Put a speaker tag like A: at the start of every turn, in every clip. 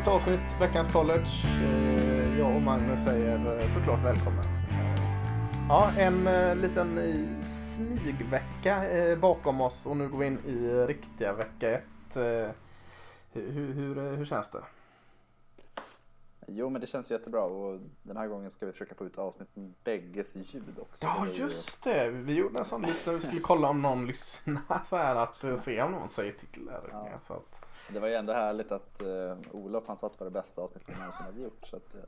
A: Nytt avsnitt, veckans college. Eh, jag och Magnus säger eh, såklart välkommen. Ja, en eh, liten smygvecka bakom oss och nu går vi in i riktiga vecka ett. Hur, hur, hur, känns det?
B: Jo, men det känns jättebra och den här gången ska vi försöka få ut avsnitt med bägges ljud också.
A: Ja, just det. Vi gjorde en sån lite, vi skulle kolla om någon lyssnar så här att se om någon säger till. Där.
B: Ja.
A: Så att,
B: Det var ju ändå härligt att uh, Olof han sa att det var det bästa avsnittet vi någonsin hade gjort. Så att, uh,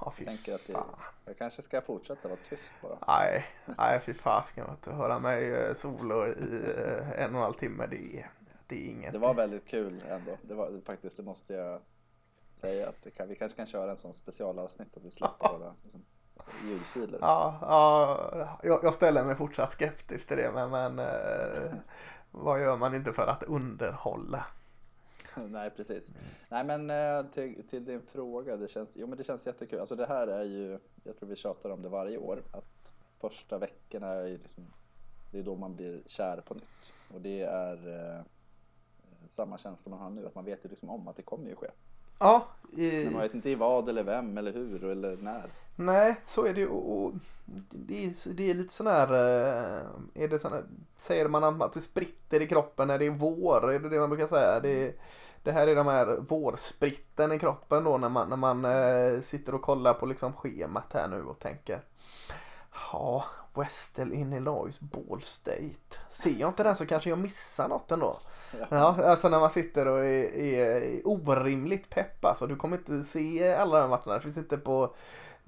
A: ja, fy
B: jag tänker att det, jag kanske ska fortsätta vara tyst bara.
A: Nej, nej fy fasken att höra mig eh, solo i eh, en och en halv timme, det det är inget.
B: Det var väldigt kul ändå. Det var faktiskt, det måste jag säga att kan, vi kanske kan köra en sån specialavsnitt att vi släpper våra liksom, ljudfiler.
A: Ja, ja jag, jag ställer mig fortsatt skeptisk till det, men, men eh, vad gör man inte för att underhålla?
B: Nej, precis. Nej, men eh, till, till din fråga. Det känns, jo, men det känns jättekul. Alltså det här är ju, jag tror vi tjatar om det varje år, att första veckorna är liksom, det är då man blir kär på nytt. Och det är eh, samma känsla man har nu, att man vet ju liksom om att det kommer ju ske.
A: Ja, i,
B: Men man vet inte i vad eller vem eller hur eller när.
A: nej, så är det ju. och- och Det är, det är lite sån här, eh, är det sån här, säger man att det spritter i kroppen när det är vår? Är det det man brukar säga? Det, är- det här är de här vårspritten i kroppen då när man, när man eh, sitter och kollar på liksom schemat här nu och tänker Ja, Western Illinois Ball State. Ser jag inte den så kanske jag missar något ändå. Ja, alltså när man sitter och är, är orimligt pepp alltså. Du kommer inte se alla de matcherna. Det finns inte på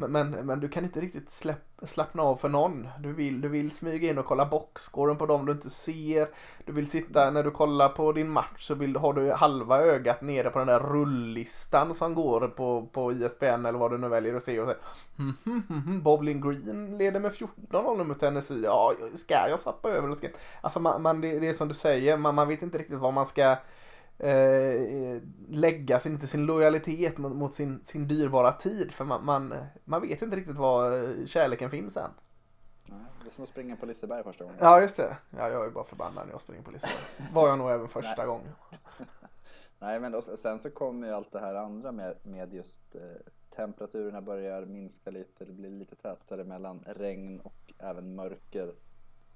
A: men, men, men du kan inte riktigt släpp, slappna av för någon. Du vill, du vill smyga in och kolla boxscoren på dem du inte ser. Du vill sitta, när du kollar på din match så vill, har du halva ögat nere på den där rulllistan som går på, på ISBN eller vad du nu väljer att se och säga hm, hm, hm, hmm, Bowling Green leder med 14-0 nu mot Tennessee. Ja, ska jag sappa över? eller ska jag-" Alltså man, man, det, det är som du säger, man, man vet inte riktigt vad man ska eh, lägga sin, inte sin lojalitet mot, mot sin, sin dyrbara tid. För man, man, man vet inte riktigt var eh, kärleken finns än.
B: Det är som att springa på Liseberg första gången.
A: Ja, just det. Ja, jag är bara förbannad när jag springer på listan. Var jag nog även första gången.
B: Nej, men och sen så kommer ju allt det här andra med, med just eh, temperaturerna börjar minska lite, det blir lite tätare mellan regn och även mörker.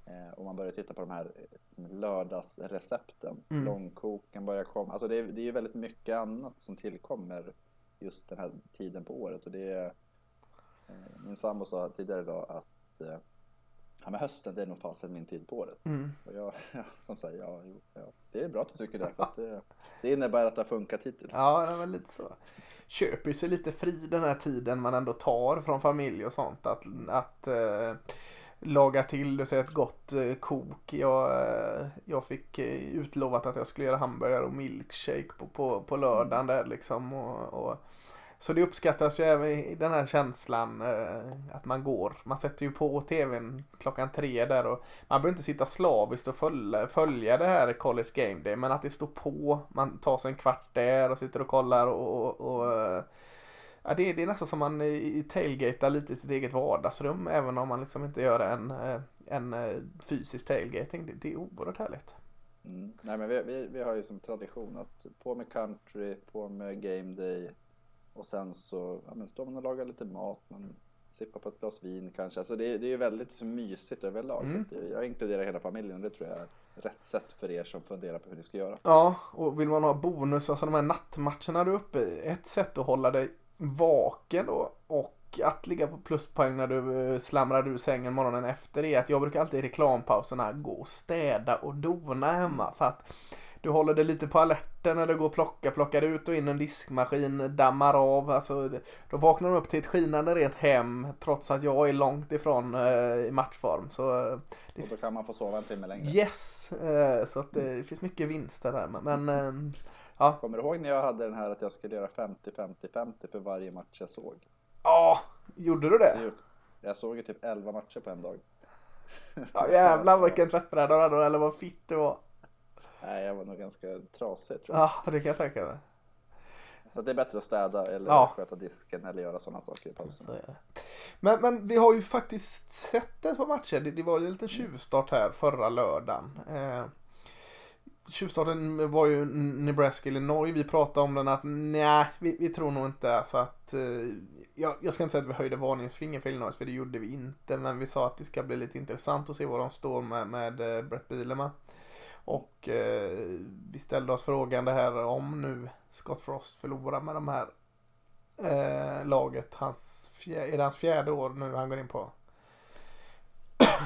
B: Eh, och man börjar titta på de här eh, lördagsrecepten.
A: Mm.
B: Långkoken börjar komma. Alltså det är, det är ju väldigt mycket annat som tillkommer just den här tiden på året. Och det är, eh, min sambo sa tidigare idag att ja, men hösten det är nog fasen min tid på året.
A: Mm.
B: Och jag, ja, som säger, ja, ja, det är bra att du tycker det. Det, det innebär att det har funkat hittills.
A: Ja, det var lite så. Köper ju sig lite fri den här tiden man ändå tar från familj och sånt. Att, att laga till och säga ett gott eh, kok. Jag, eh, jag fick eh, utlovat att jag skulle göra hamburgare och milkshake på, på, på lördagen där liksom. Och, och, så det uppskattas ju även i den här känslan eh, att man går. Man sätter ju på tvn klockan tre där och man behöver inte sitta slaviskt och följa, följa det här College Game Day. Men att det står på, man tar sig en kvart där och sitter och kollar och, och, och eh, Ja, det, är- det är nästan som man tailgatar lite i sitt eget vardagsrum även om man liksom inte gör en, eh, en eh, fysisk tailgating. Det, det är oerhört härligt.
B: Mm. Nej, men vi, vi, vi har ju som tradition att på med country, på med game day och sen så ja, men står man och lagar lite mat, man sippar på ett glas vin kanske. Alltså det, är- det är ju väldigt liksom, mysigt överlag.
A: Mm.
B: Så jag inkluderar hela familjen och det tror jag är rätt sätt för er som funderar på hur ni ska göra.
A: Ja, och vill man ha bonus, alltså de här nattmatcherna du är uppe i. Ett sätt att hålla dig vaken då och att ligga på pluspoäng när du eh, slamrar ur sängen morgonen efter är att jag brukar alltid i reklampauserna gå och städa och dona hemma för att du håller dig lite på alerten när du går och plockar, plockar ut och in en diskmaskin, dammar av. Alltså, det- då vaknar de upp till ett skinande rent hem trots att jag är långt ifrån eh, i matchform. Så eh,
B: Och då kan man få sova en timme längre.
A: yes, eh, så att eh, det finns mycket vinster där. Men eh, ja,
B: Kommer du ihåg när jag hade den här att jag skulle göra 50-50-50 för varje match jag såg?
A: ja, gjorde du
B: Så
A: det?
B: jag, jag såg ju typ 11 matcher på en dag.
A: Ja, jävlar vilken tvättbräda du hade eller vad fitt det var.
B: Nej, jag var nog ganska trasig tror jag.
A: Ja, det kan jag tänka mig.
B: Så det är bättre att städa eller
A: Ja.
B: sköta disken eller göra sådana saker i pausen.
A: Så. Men, men vi har ju faktiskt sett ett par matcher. Det, det var ju en liten tjuvstart här förra lördagen. Eh, tjuvstarten var ju Nebraska Illinois. Vi pratade om den att nej, vi, vi tror nog inte så att eh, jag, jag ska inte säga att vi höjde varningsfinger för Illinois för det gjorde vi inte. Men vi sa att det ska bli lite intressant att se var de står med, med eh, Brett Bielema. Och eh, vi ställde oss frågan det här om nu Scott Frost förlorar med de här eh, laget. Hans fjär, är det hans fjärde år nu han går in på?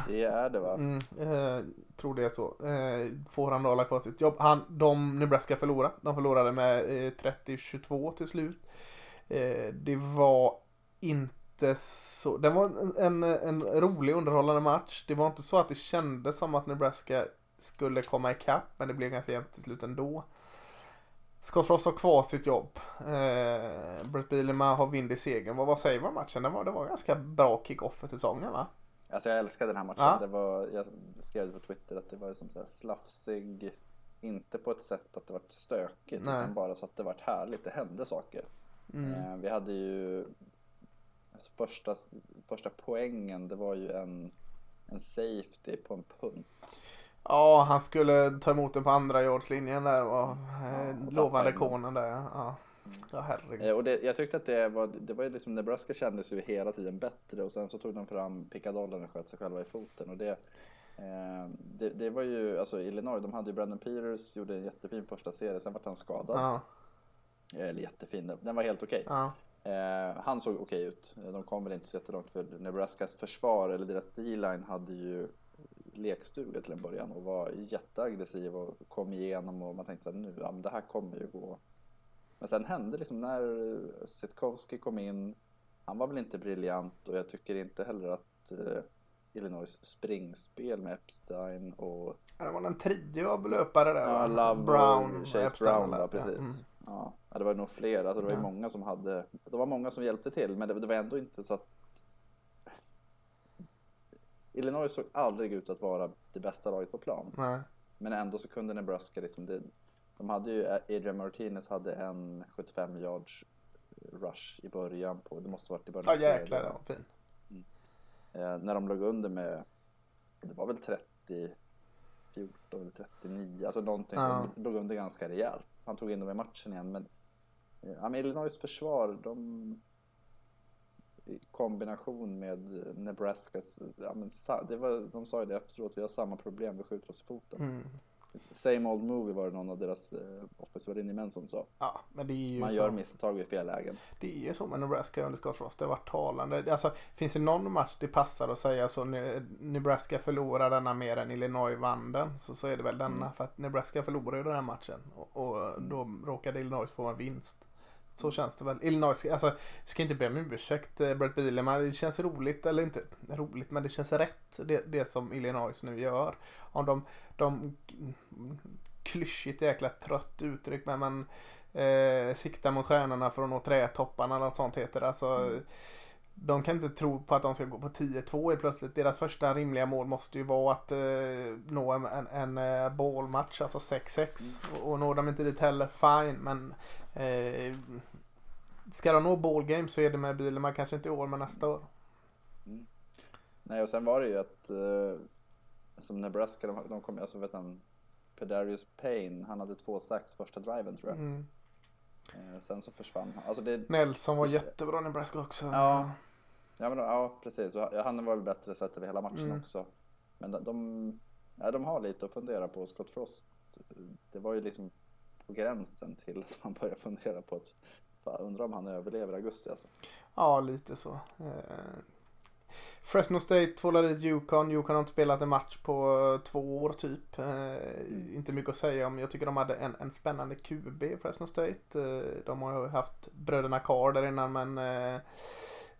B: Det är det va?
A: Mm, eh, tror det är så. Eh, får han då hålla kvar sitt jobb. Han, de Nebraska förlorade. De förlorade med eh, 30-22 till slut. Eh, det var inte så. Det var en, en, en, rolig underhållande match. Det var inte så att det kändes som att Nebraska skulle komma ikapp. Men det blev ganska jämnt till slut ändå. Scott Frost har kvar sitt jobb. Eh, Brett Bielema har vind i segern. Vad, vad säger man om matchen? Det var, det var ganska bra kick-off för säsongen va?
B: Alltså jag älskade den här matchen. Ja. Det var, jag skrev på Twitter att det var som så här slafsig. Inte på ett sätt att det var stökigt. Nej. Utan bara så att det var härligt. Det hände saker. Mm. Eh, vi hade ju alltså första, första poängen. Det var ju en, en safety på en punt.
A: Ja, han skulle ta emot den på andra yardslinjen där och eh, lovande konen där. Ja. Ja, herregud.
B: Eh, och det, jag tyckte att det var, det var ju liksom, Nebraska kändes ju hela tiden bättre och sen så tog de fram pickadollen och sköt sig själva i foten. Och det, eh, det, det, var ju, alltså Illinois, de hade ju Brandon Peters, gjorde en jättefin första serie, sen vart han skadad. Ja. Eller jättefin, den var helt okej. Okay. Ja. Eh, han såg okej ut. De kom väl inte så jättelångt för Nebraskas försvar, eller deras D-line hade ju lekstuga till en början och var jätteaggressiv och kom igenom och man tänkte så här, nu, ja men det här kommer ju gå. Men sen hände liksom när Sitkowski kom in, han var väl inte briljant och jag tycker inte heller att eh, Illinois springspel med Epstein och...
A: Ja, det var en trio av löpare där
B: Ja, Love Brown, Chase Epstein Brown, ja, precis. Mm. Ja, det var nog fler, alltså det var ju ja. många som hade, det var många som hjälpte till men det, det var ändå inte så att Illinois såg aldrig ut att vara det bästa laget på plan. Nej. Men ändå så kunde Nebraska liksom, det, de hade ju, Adrian Martinez hade en 75 yards rush i början på, det måste varit i början.
A: Ja jäklar, det var fin. Mm.
B: Eh, när de låg under med, det var väl 30, 14 eller 39, alltså någonting, ja. de låg under ganska rejält. Han tog in dem i matchen igen men, eh, ja, men Illinois försvar, de i kombination med Nebraskas, ja, men, det var, de sa ju det efteråt, vi har samma problem, vi skjuter oss i foten. Mm. Same old movie var det någon av deras eh, officevärdinnemän som sa.
A: Ja, men det är ju
B: Man
A: så.
B: gör misstag vid fel lägen.
A: Det är ju så med Nebraska under Scott Frost. Det har varit talande. Alltså, finns det någon match det passar att säga så Nebraska förlorar denna mer än Illinois vann den. Så, så är det väl denna. Mm. För att Nebraska förlorar ju den här matchen. Och, och då råkade Illinois få en vinst. Så känns det väl. Illinois, alltså, ska inte be om ursäkt, eh, Brett Bielema. Det känns roligt, eller inte roligt, men det känns rätt det, det som Illinois nu gör. Om de, de klyschigt jäkla trött uttryck, men man eh, siktar mot stjärnorna för att nå trädtopparna eller något sånt heter det. Alltså, mm. De kan inte tro på att de ska gå på 10-2 plötsligt. Deras första rimliga mål måste ju vara att eh, nå en, en, en eh, ballmatch, alltså 6-6. Mm. Och, och når de inte dit heller, fine. Men eh, ska de nå ballgame så är det med bilen. Man kanske inte i år, men nästa år.
B: Mm. Nej, och sen var det ju att eh, som Nebraska, de, de kom, alltså vet han, Pedarius Payne, han hade två sax första driven tror jag. Mm. Eh, sen så försvann han. Alltså det,
A: Nelson var jättebra i Nebraska också.
B: Ja, ja, men, ja precis. Han var väl bättre sett över hela matchen mm. också. Men de, de, ja, de har lite att fundera på. Scott Frost, det var ju liksom på gränsen till att man börjar fundera på att fan, undrar om han överlever augusti alltså.
A: Ja, lite så. Eh, Fresno State tvålar dit Yukon. Yukon har inte spelat en match på två år typ. Eh, inte mycket att säga om. Jag tycker de hade en, en spännande QB Fresno State. Eh, de har ju haft bröderna Carr där innan men eh,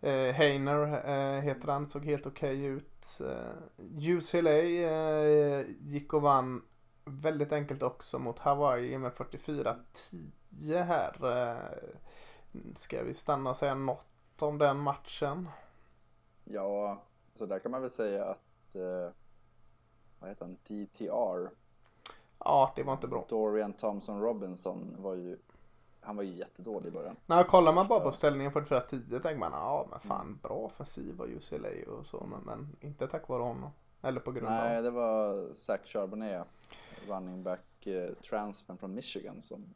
A: eh Heiner eh, heter han. Såg helt okej okay ut. Eh, UCLA eh, gick och vann väldigt enkelt också mot Hawaii med 44-10 här. Eh, ska vi stanna och säga något om den matchen?
B: Ja, så där kan man väl säga att eh, vad heter han? DTR.
A: Ja, det var inte bra.
B: Dorian Thompson Robinson var ju han var ju jättedålig i början.
A: Nej, kollar man bara på ställningen 44-10 tänker man ja men fan mm. bra offensiv var UCLA och så men, men inte tack vare honom. Eller på grund
B: Nej, av. Nej, det var Zach Charbonnet, running back eh, transfern från Michigan som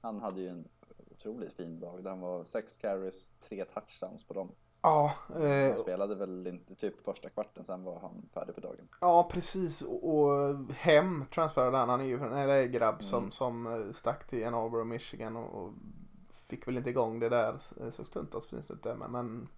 B: han hade ju en otroligt fin dag. Den var sex carries, tre touchdowns på dem.
A: Ja,
B: Han
A: eh,
B: spelade väl inte typ första kvarten, sen var han färdig för dagen.
A: ja precis. Och, och hem transferade han. Han är ju en LA-grabb som,
B: Mm.
A: som eh, stack till Ann Arbor och Michigan och, och fick väl inte igång det där. Såg stundtals fint ut där men, men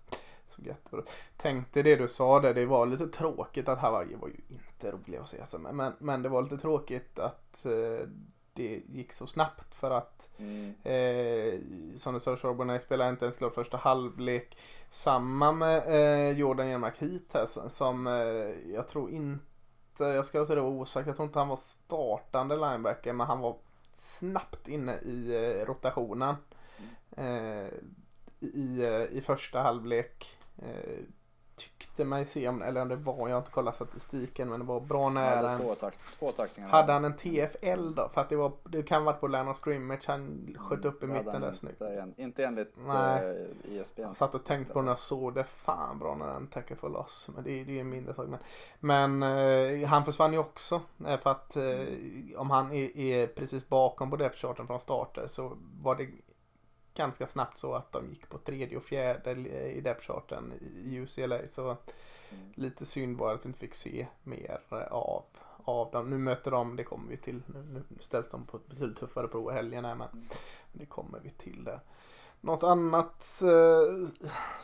A: såg jättebra. Tänkte det du sa där, det var lite tråkigt att Hawaii var ju inte rolig att se. Alltså, men- men, det var lite tråkigt att eh, det gick så snabbt för att
B: Mm.
A: Eh, som du sa, Charbonnet spelade inte ens klart första halvlek. Samma med eh, Jordan Jermark hit här som- eh, jag tror inte, jag ska låta det vara osagt, jag tror inte han var startande linebacker men han var snabbt inne i eh, rotationen. Eh, i, I första halvlek. Eh, tyckte mig se, eller om det var, jag har inte kollat statistiken men det var bra
B: Han
A: nära. en-
B: två, tack, två tacklingar.
A: hade han en TFL då? För att det var, det kan varit på line of scrimmage han sköt upp i
B: hade
A: mitten där snyggt.
B: Inte, en- inte enligt
A: Nej.
B: eh, ESPN.
A: Jag satt och tänkte på när jag såg det. Fan bra när den tackar för loss. Men det, är- det är en mindre sak. Men, men eh, han försvann ju också. eh, För att eh, om han är, är precis bakom på depth charten från starter så var det ganska snabbt så att de gick på tredje och fjärde i depth charten i UCLA. Så
B: Mm.
A: lite synd var att vi inte fick se mer av, av dem. Nu möter de, det kommer vi till. Nu, nu ställs de på ett betydligt tuffare prov i helgen här men
B: Mm.
A: det kommer vi till där. Något annat eh,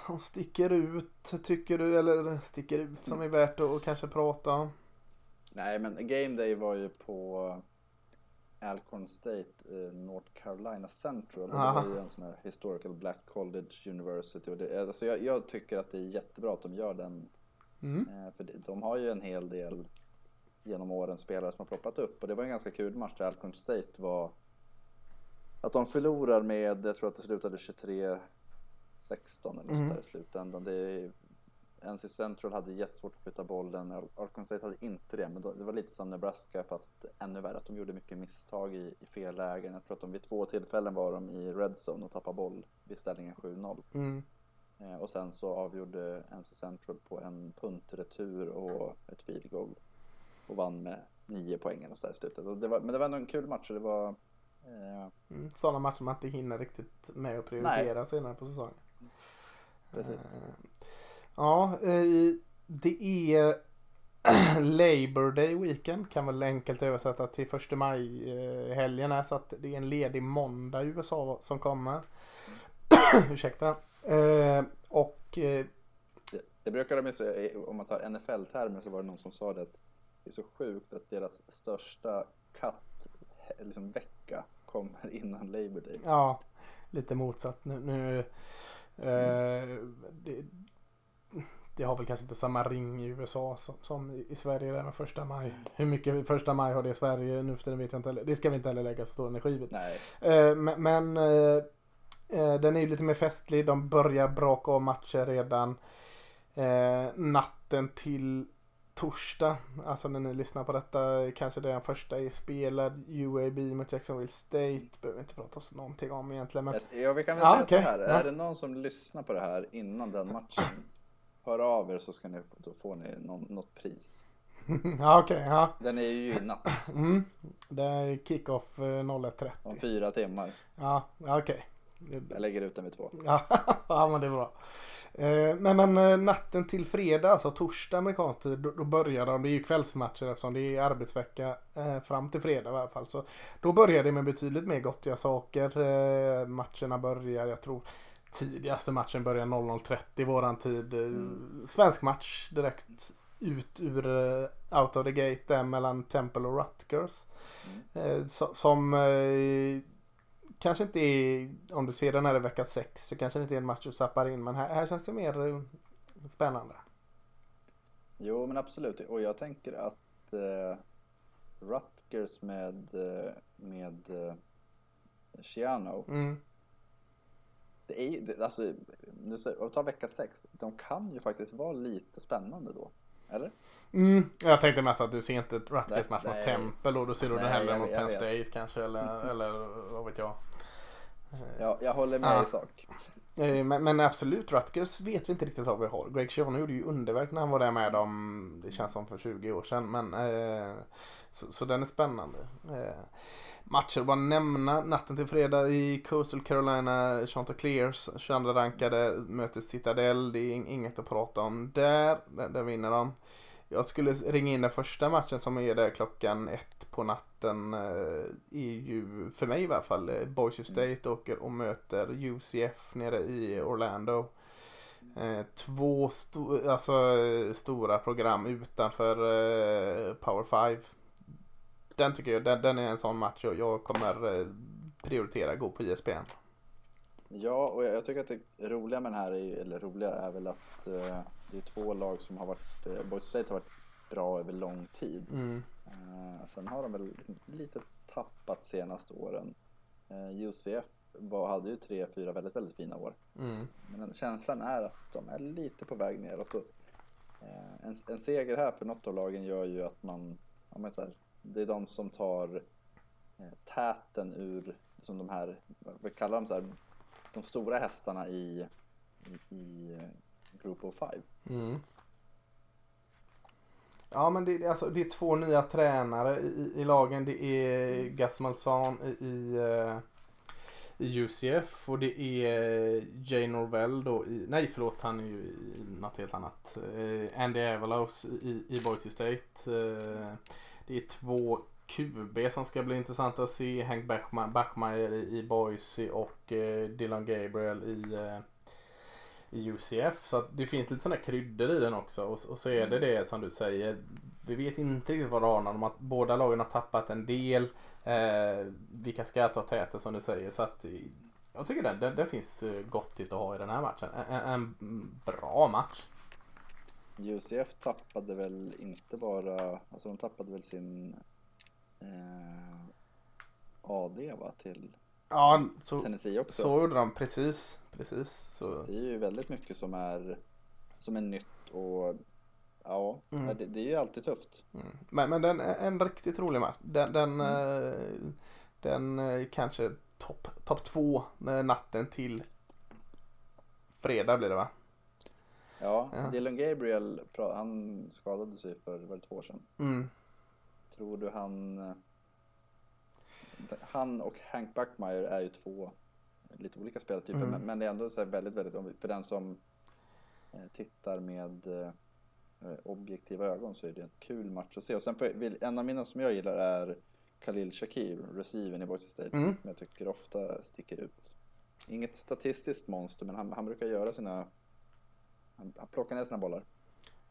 A: som sticker ut tycker du eller sticker ut som är värt att kanske prata om?
B: Nej, men Game Day var ju på Alcorn State, eh, North Carolina Central. Och det var ju en sån här Historical Black College University. Och det, alltså jag, jag tycker att det är jättebra att de gör den.
A: Mm.
B: Eh, för de har ju en hel del genom åren spelare som har ploppat upp. Och det var en ganska kul match där Alcorn State var att de förlorar med, jag tror att det slutade 23-16 eller
A: Mm.
B: sånt där i slutändan. Det är, NC Central hade jättesvårt att flytta bollen. Arkansas State hade inte det, men det var lite som Nebraska fast ännu värre att de gjorde mycket misstag i, i fel lägen. Jag tror att de vid två tillfällen var de i red zone och tappade boll vid ställningen 7-0.
A: Mm.
B: Eh, och sen så avgjorde NC Central på en puntretur och ett field goal och vann med nio poäng eller där i slutet. Det var, men det var ändå en kul match det var eh,
A: Mm. Sådana matcher man inte hinner riktigt med att prioritera senare på säsongen.
B: precis.
A: Eh, Ja, eh, det är Labor Day weekend kan väl enkelt översätta till första maj eh, helgen är så att det är en ledig måndag i USA som kommer. Ursäkta. Eh, och
B: Det, brukar de ju säga, om man tar NFL-termer så var det någon som sa det att det är så sjukt att deras största katt liksom vecka kommer innan Labor Day.
A: ja, lite motsatt nu. nu eh, det, det har väl kanske inte samma ring i USA som, som i Sverige där med första maj. Hur mycket första maj har det i Sverige nu för tiden vet jag inte heller. Det ska vi inte heller lägga så stor energi vid.
B: Nej,
A: Eh, Men, men eh, eh, den är ju lite mer festlig. De börjar braka av matcher redan eh, natten till torsdag. Alltså när ni lyssnar på detta kanske det är den första är spelad. UAB mot Jacksonville State. Behöver inte prata så någonting om egentligen. Men,
B: ja, vi kan väl säga
A: okej.
B: så här.
A: Ja.
B: Är det någon som lyssnar på det här innan den matchen, hör av er så ska ni, då får ni någon, något pris.
A: ja okej, ja.
B: Den är ju i natt,
A: Mm. Det är kick-off eh, 01.30.
B: om fyra timmar.
A: Ja, okej. Det-
B: Jag lägger ut den vid två.
A: Ja, ja men det är bra. Eh, Men, men eh, natten till fredag, alltså torsdag amerikansk tid, då, då börjar de. Det är ju kvällsmatcher eftersom det är arbetsvecka eh, fram till fredag i alla fall. Så då börjar det med betydligt mer gottiga saker. Eh, matcherna börjar, jag tror tidigaste matchen börjar 00.30 våran tid. Eh, Svensk match direkt ut ur eh, out of the gate där mellan Temple och Rutgers. Eh, so- som eh, kanske inte är, om du ser den här i vecka 6 så kanske det inte är en match du zappar in men här, här känns det mer eh, spännande.
B: Jo, men absolut. Och jag tänker att eh, Rutgers med, eh, med eh, Shiano,
A: Mm.
B: Det är det, alltså, nu säger, och ta vecka sex, de kan ju faktiskt vara lite spännande då. Eller?
A: Mm. Jag tänkte mest att du ser inte Rutgers match mot. Temple och då ser du det
B: Nej,
A: hellre
B: jag-
A: mot
B: jag
A: Penn
B: vet.
A: State kanske eller, eller vad vet jag.
B: Ja, jag håller med
A: Ja.
B: i sak.
A: Eh, Men, men absolut, Rutgers vet vi inte riktigt vad vi har. Greg Schiano gjorde ju underverk när han var där med dem, det känns som för 20 år sedan. Men, eh, så, så den är spännande. Eh, matcher, bara nämna natten till fredag i Coastal Carolina, Chanticleers 22 rankade möter Citadel. Det är ing- inget att prata om där, där, där vinner de. Jag skulle ringa in den första matchen som är där klockan ett på natten. Eh, är ju, för mig i alla fall, eh, Boise State åker och möter UCF nere i Orlando. Eh, två sto- alltså, stora program utanför Power 5. Den tycker jag, den, den är en sån match jag, jag kommer eh, prioritera gå på ISBN.
B: Ja, och jag, jag tycker att det roliga med den här, är, eller roliga är väl att eh, det är två lag som har varit, eh, Boise State har varit bra över lång tid.
A: Mm.
B: Eh, sen har de väl liksom lite tappat senaste åren. Eh, UCF var, hade ju tre, fyra väldigt, väldigt fina år.
A: Mm.
B: Men känslan är att de är lite på väg neråt. Och, eh, en, en seger här för något av lagen gör ju att man, ja, men så här, det är de som tar eh, täten ur liksom de här, vad kallar de så här, de stora hästarna i, i, i Group of Five.
A: Mm. Ja men det, alltså, det är två nya tränare i, i lagen. Det är Gus Malzahn i, i, eh, i UCF och det är Jay Norvell då i, nej förlåt han är ju i något helt annat. Eh, Andy Avalos i, i Boise State. Det är två QB som ska bli intressanta att se. Hank Bachma- Bachmeier i, i Boise och eh, Dylan Gabriel i eh, i UCF. Så det finns lite sådana kryddor i den också. Och, och så är det det som du säger. Vi vet inte riktigt vad det anar om att båda lagen har tappat en del. Eh, vilka ska ta täten som du säger. Så att eh, jag tycker det, det, det finns eh, gott att ha i den här matchen. En, en, en bra match.
B: UCF tappade väl inte bara, alltså de tappade väl sin eh, AD va, till
A: Ja, så,
B: Tennessee också.
A: så gjorde de precis. Precis.
B: Så
A: Så.
B: det är ju väldigt mycket som är, som är nytt och ja,
A: Mm.
B: det, det är ju alltid tufft.
A: Mm. Men, men den är en riktigt rolig match. Den, den, eh, den eh, kanske topp top två natten till fredag blir det va?
B: Ja,
A: Ja.
B: Dylan Gabriel, han skadade sig för var det två år sedan.
A: Mm.
B: Tror du han, han och Hank Backmeyer är ju två lite olika spelartyper,
A: Mm.
B: men, men det är ändå så väldigt, väldigt, för den som eh, tittar med eh, objektiva ögon så är det en kul match att se. Och sen vill, en av mina som jag gillar är Khalil Shakir, receiven i Boise State,
A: Mm.
B: som jag tycker ofta sticker ut. Inget statistiskt monster, men han, han brukar göra sina, han, han plockar ner sina bollar.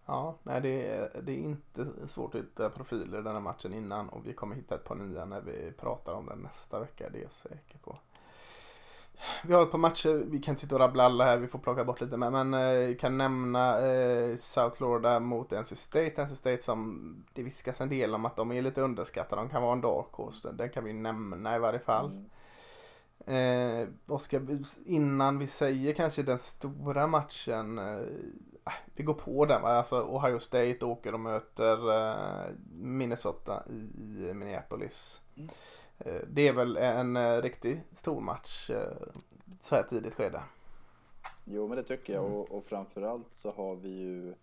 A: Ja, nej det är, det är inte svårt att hitta profiler den här matchen innan och vi kommer hitta ett par nya när vi pratar om den nästa vecka, det är jag säker på. Vi har ett par matcher, vi kan inte sitta och rabbla alla här, vi får plocka bort lite men, men eh, kan nämna eh, South Florida mot NC State. NC State som det viskas en del om att de är lite underskattade, de kan vara en dark horse, den kan vi nämna i varje fall.
B: Mm.
A: Eh, Oskar, innan vi säger kanske den stora matchen. Eh, vi går på den va? Alltså Ohio State åker och möter eh, Minnesota i, i Minneapolis.
B: Mm.
A: Eh, det är väl en eh, riktigt stor match eh, så här tidigt skede.
B: Jo, men det tycker jag.
A: Mm.
B: Och, och framförallt så har vi ju...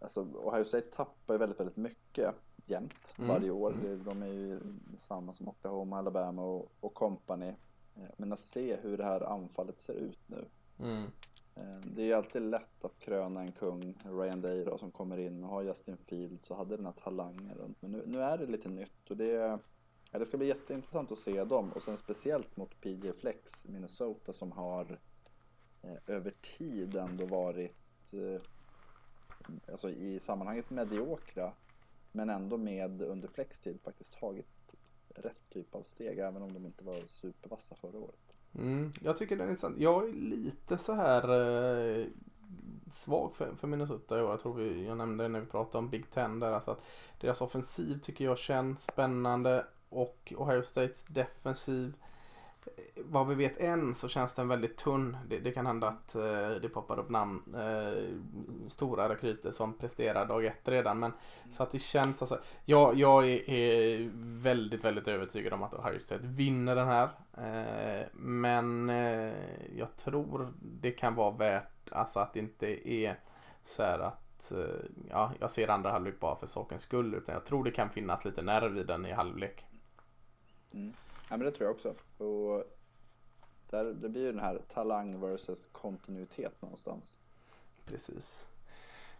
B: Alltså, Ohio State tappar ju väldigt, väldigt mycket jämt
A: Mm.
B: varje år.
A: Mm.
B: De är ju samma som Oklahoma, Alabama och, och company. Eh, Men att se hur det här anfallet ser ut nu.
A: Mm.
B: Eh, Det är ju alltid lätt att kröna en kung, Ryan Day då, som kommer in och har Justin Fields och hade den här talangen runt. Men nu, nu är det lite nytt och det, ja, det ska bli jätteintressant att se dem. Och sen speciellt mot PJ Flex, Minnesota, som har eh, över tid ändå varit eh, alltså i sammanhanget mediokra. Men ändå med under flextid faktiskt tagit rätt typ av steg, även om de inte var supervassa förra året.
A: Mm, jag tycker den är intressant. Jag är lite så här eh, svag för, för Minnesota i år. Jag tror vi, jag nämnde det när vi pratade om Big Ten där. Alltså att deras offensiv tycker jag känns spännande och Ohio States defensiv vad vi vet än så känns den väldigt tunn. Det, det kan hända att eh, det poppar upp namn, eh, stora rekryter som presterar dag ett redan. Men så att det känns alltså. Jag, jag är, är väldigt, väldigt övertygad om att Ohio State vinner den här. Eh, men eh, jag tror det kan vara värt alltså att det inte är så här att eh, ja, jag ser andra halvlek bara för sakens skull. Utan jag tror det kan finnas lite nerv i den i halvlek.
B: Mm. Ja, men det tror jag också. Och där, det blir ju den här talang versus kontinuitet någonstans.
A: Precis.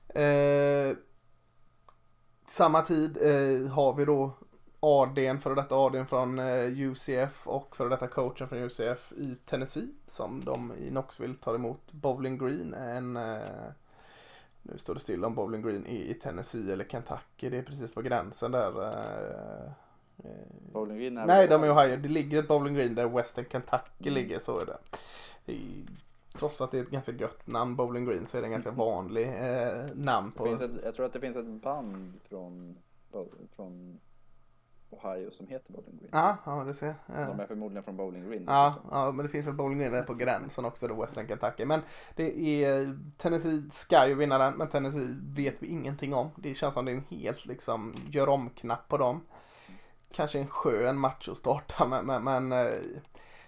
A: Eh, samma tid eh, har vi då ADn, före detta ADn från eh, UCF och före detta coachen från UCF i Tennessee som de i Knoxville tar emot Bowling Green. En, eh, nu står det still om Bowling Green i, i Tennessee eller Kentucky. Det är precis på gränsen där. Eh, Eh,
B: Bowling Green är
A: Nej, de är i Ohio. Det ligger ett Bowling Green där Western Kentucky
B: Mm.
A: ligger, så är det. I, trots att det är ett ganska gött namn, Bowling Green, så är det en ganska vanlig eh, namn
B: Det
A: på...
B: finns ett, jag tror att det finns ett band från, från Ohio som heter Bowling Green.
A: Ja, ja, du ser.
B: De
A: Ja.
B: är förmodligen från Bowling Green.
A: Ja, ja, men det finns ett Bowling Green där på gränsen också, då Western Kentucky. Men det är, Tennessee ska ju vinna den, men Tennessee vet vi ingenting om. Det känns som det är en helt liksom, gör om-knapp på dem. Kanske en skön match att starta med, men, men eh,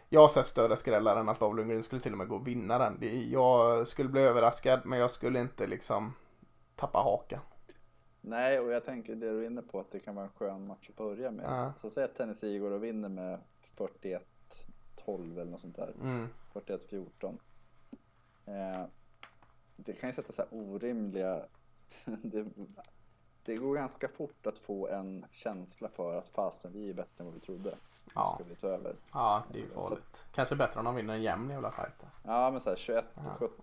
A: jag har sett större skrällar än att Bowling Green skulle till och med gå och vinna den. Jag skulle bli överraskad, men jag skulle inte liksom tappa hakan.
B: Nej, och jag tänker det du är inne på att det kan vara en skön match att börja med.
A: Ja.
B: Så säg att Tennessee går och vinner med 41-12 eller något sånt där.
A: Mm.
B: 41-14. Eh, det kan ju sätta så här orimliga... det, det går ganska fort att få en känsla för att fasen vi är bättre än vad vi trodde. Nu
A: Ja.
B: ska vi ta över.
A: Ja, det är ju farligt. Kanske bättre om de vinner en jämn jävla fight.
B: Ja, men så här 21-17.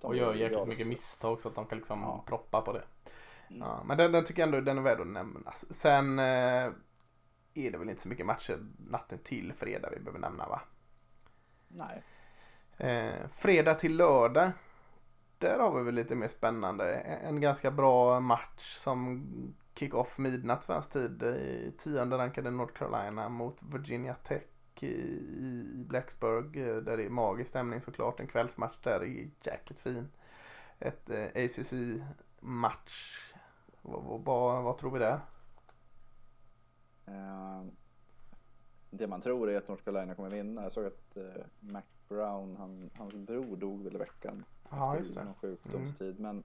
A: Ja. Och gör jäkligt mycket misstag så att de kan liksom
B: Ja.
A: proppa på det. Ja, men den, den tycker jag ändå den är värd att nämna. Sen eh, är det väl inte så mycket matcher natten till fredag vi behöver nämna va?
B: Nej.
A: Eh, fredag till lördag. Där har vi väl lite mer spännande. En ganska bra match som kick-off midnatt svensk tid. i Tionde rankade North Carolina mot Virginia Tech i, Blacksburg. eh, Där det är magisk stämning såklart. En kvällsmatch där är jäkligt fin. Ett eh, ACC-match. Vad, vad, vad, tror vi där?
B: Eh, det man tror är att North Carolina kommer vinna. Jag såg att eh, Mac Brown, han, hans bror dog väl i veckan.
A: Ja, just det. Mm.
B: Någon sjukdomstid. Men eh,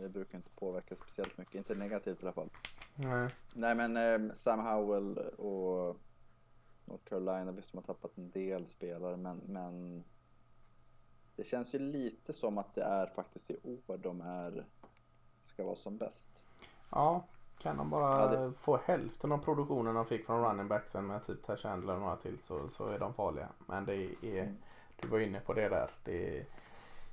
B: det brukar inte påverka speciellt mycket. Inte negativt i alla fall.
A: Nej.
B: Nej men eh, Sam Howell och North Carolina, visst de har tappat en del spelare men, men det känns ju lite som att det är faktiskt i år de är ska vara som bäst.
A: Ja, kan de bara
B: Ja, det-
A: få hälften av produktionen de fick från running backsen med typ Ty Chandler och några till så, så är de farliga. Men det är,
B: Mm.
A: du var inne på det där. Det är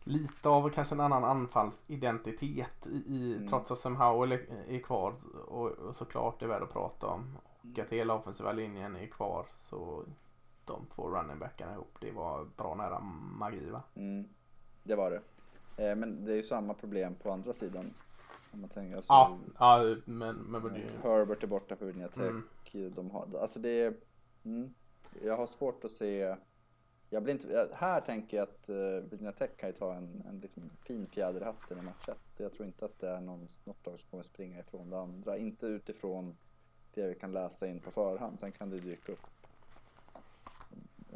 A: lite av kanske en annan anfallsidentitet i, i
B: Mm.
A: trots att Sam Howell är, är kvar och, och såklart det är värd att prata om. Och att hela offensiva linjen är kvar så de två running backarna ihop det var bra nära magi va?
B: Mm, det var det. Eh, men det är ju samma problem på andra sidan. Om man tänker alltså,
A: Ja, ja men, men det
B: Herbert är borta för Virginia Tech.
A: Mm.
B: De har, alltså det är, mm, jag har svårt att se. Jag blir inte, här tänker jag att uh, Virginia Tech kan ju ta en, en liksom fin fjäder i match ett. Jag tror inte att det är någon, något lag som kommer springa ifrån det andra. Inte utifrån det vi kan läsa in på förhand. Sen kan det dyka upp.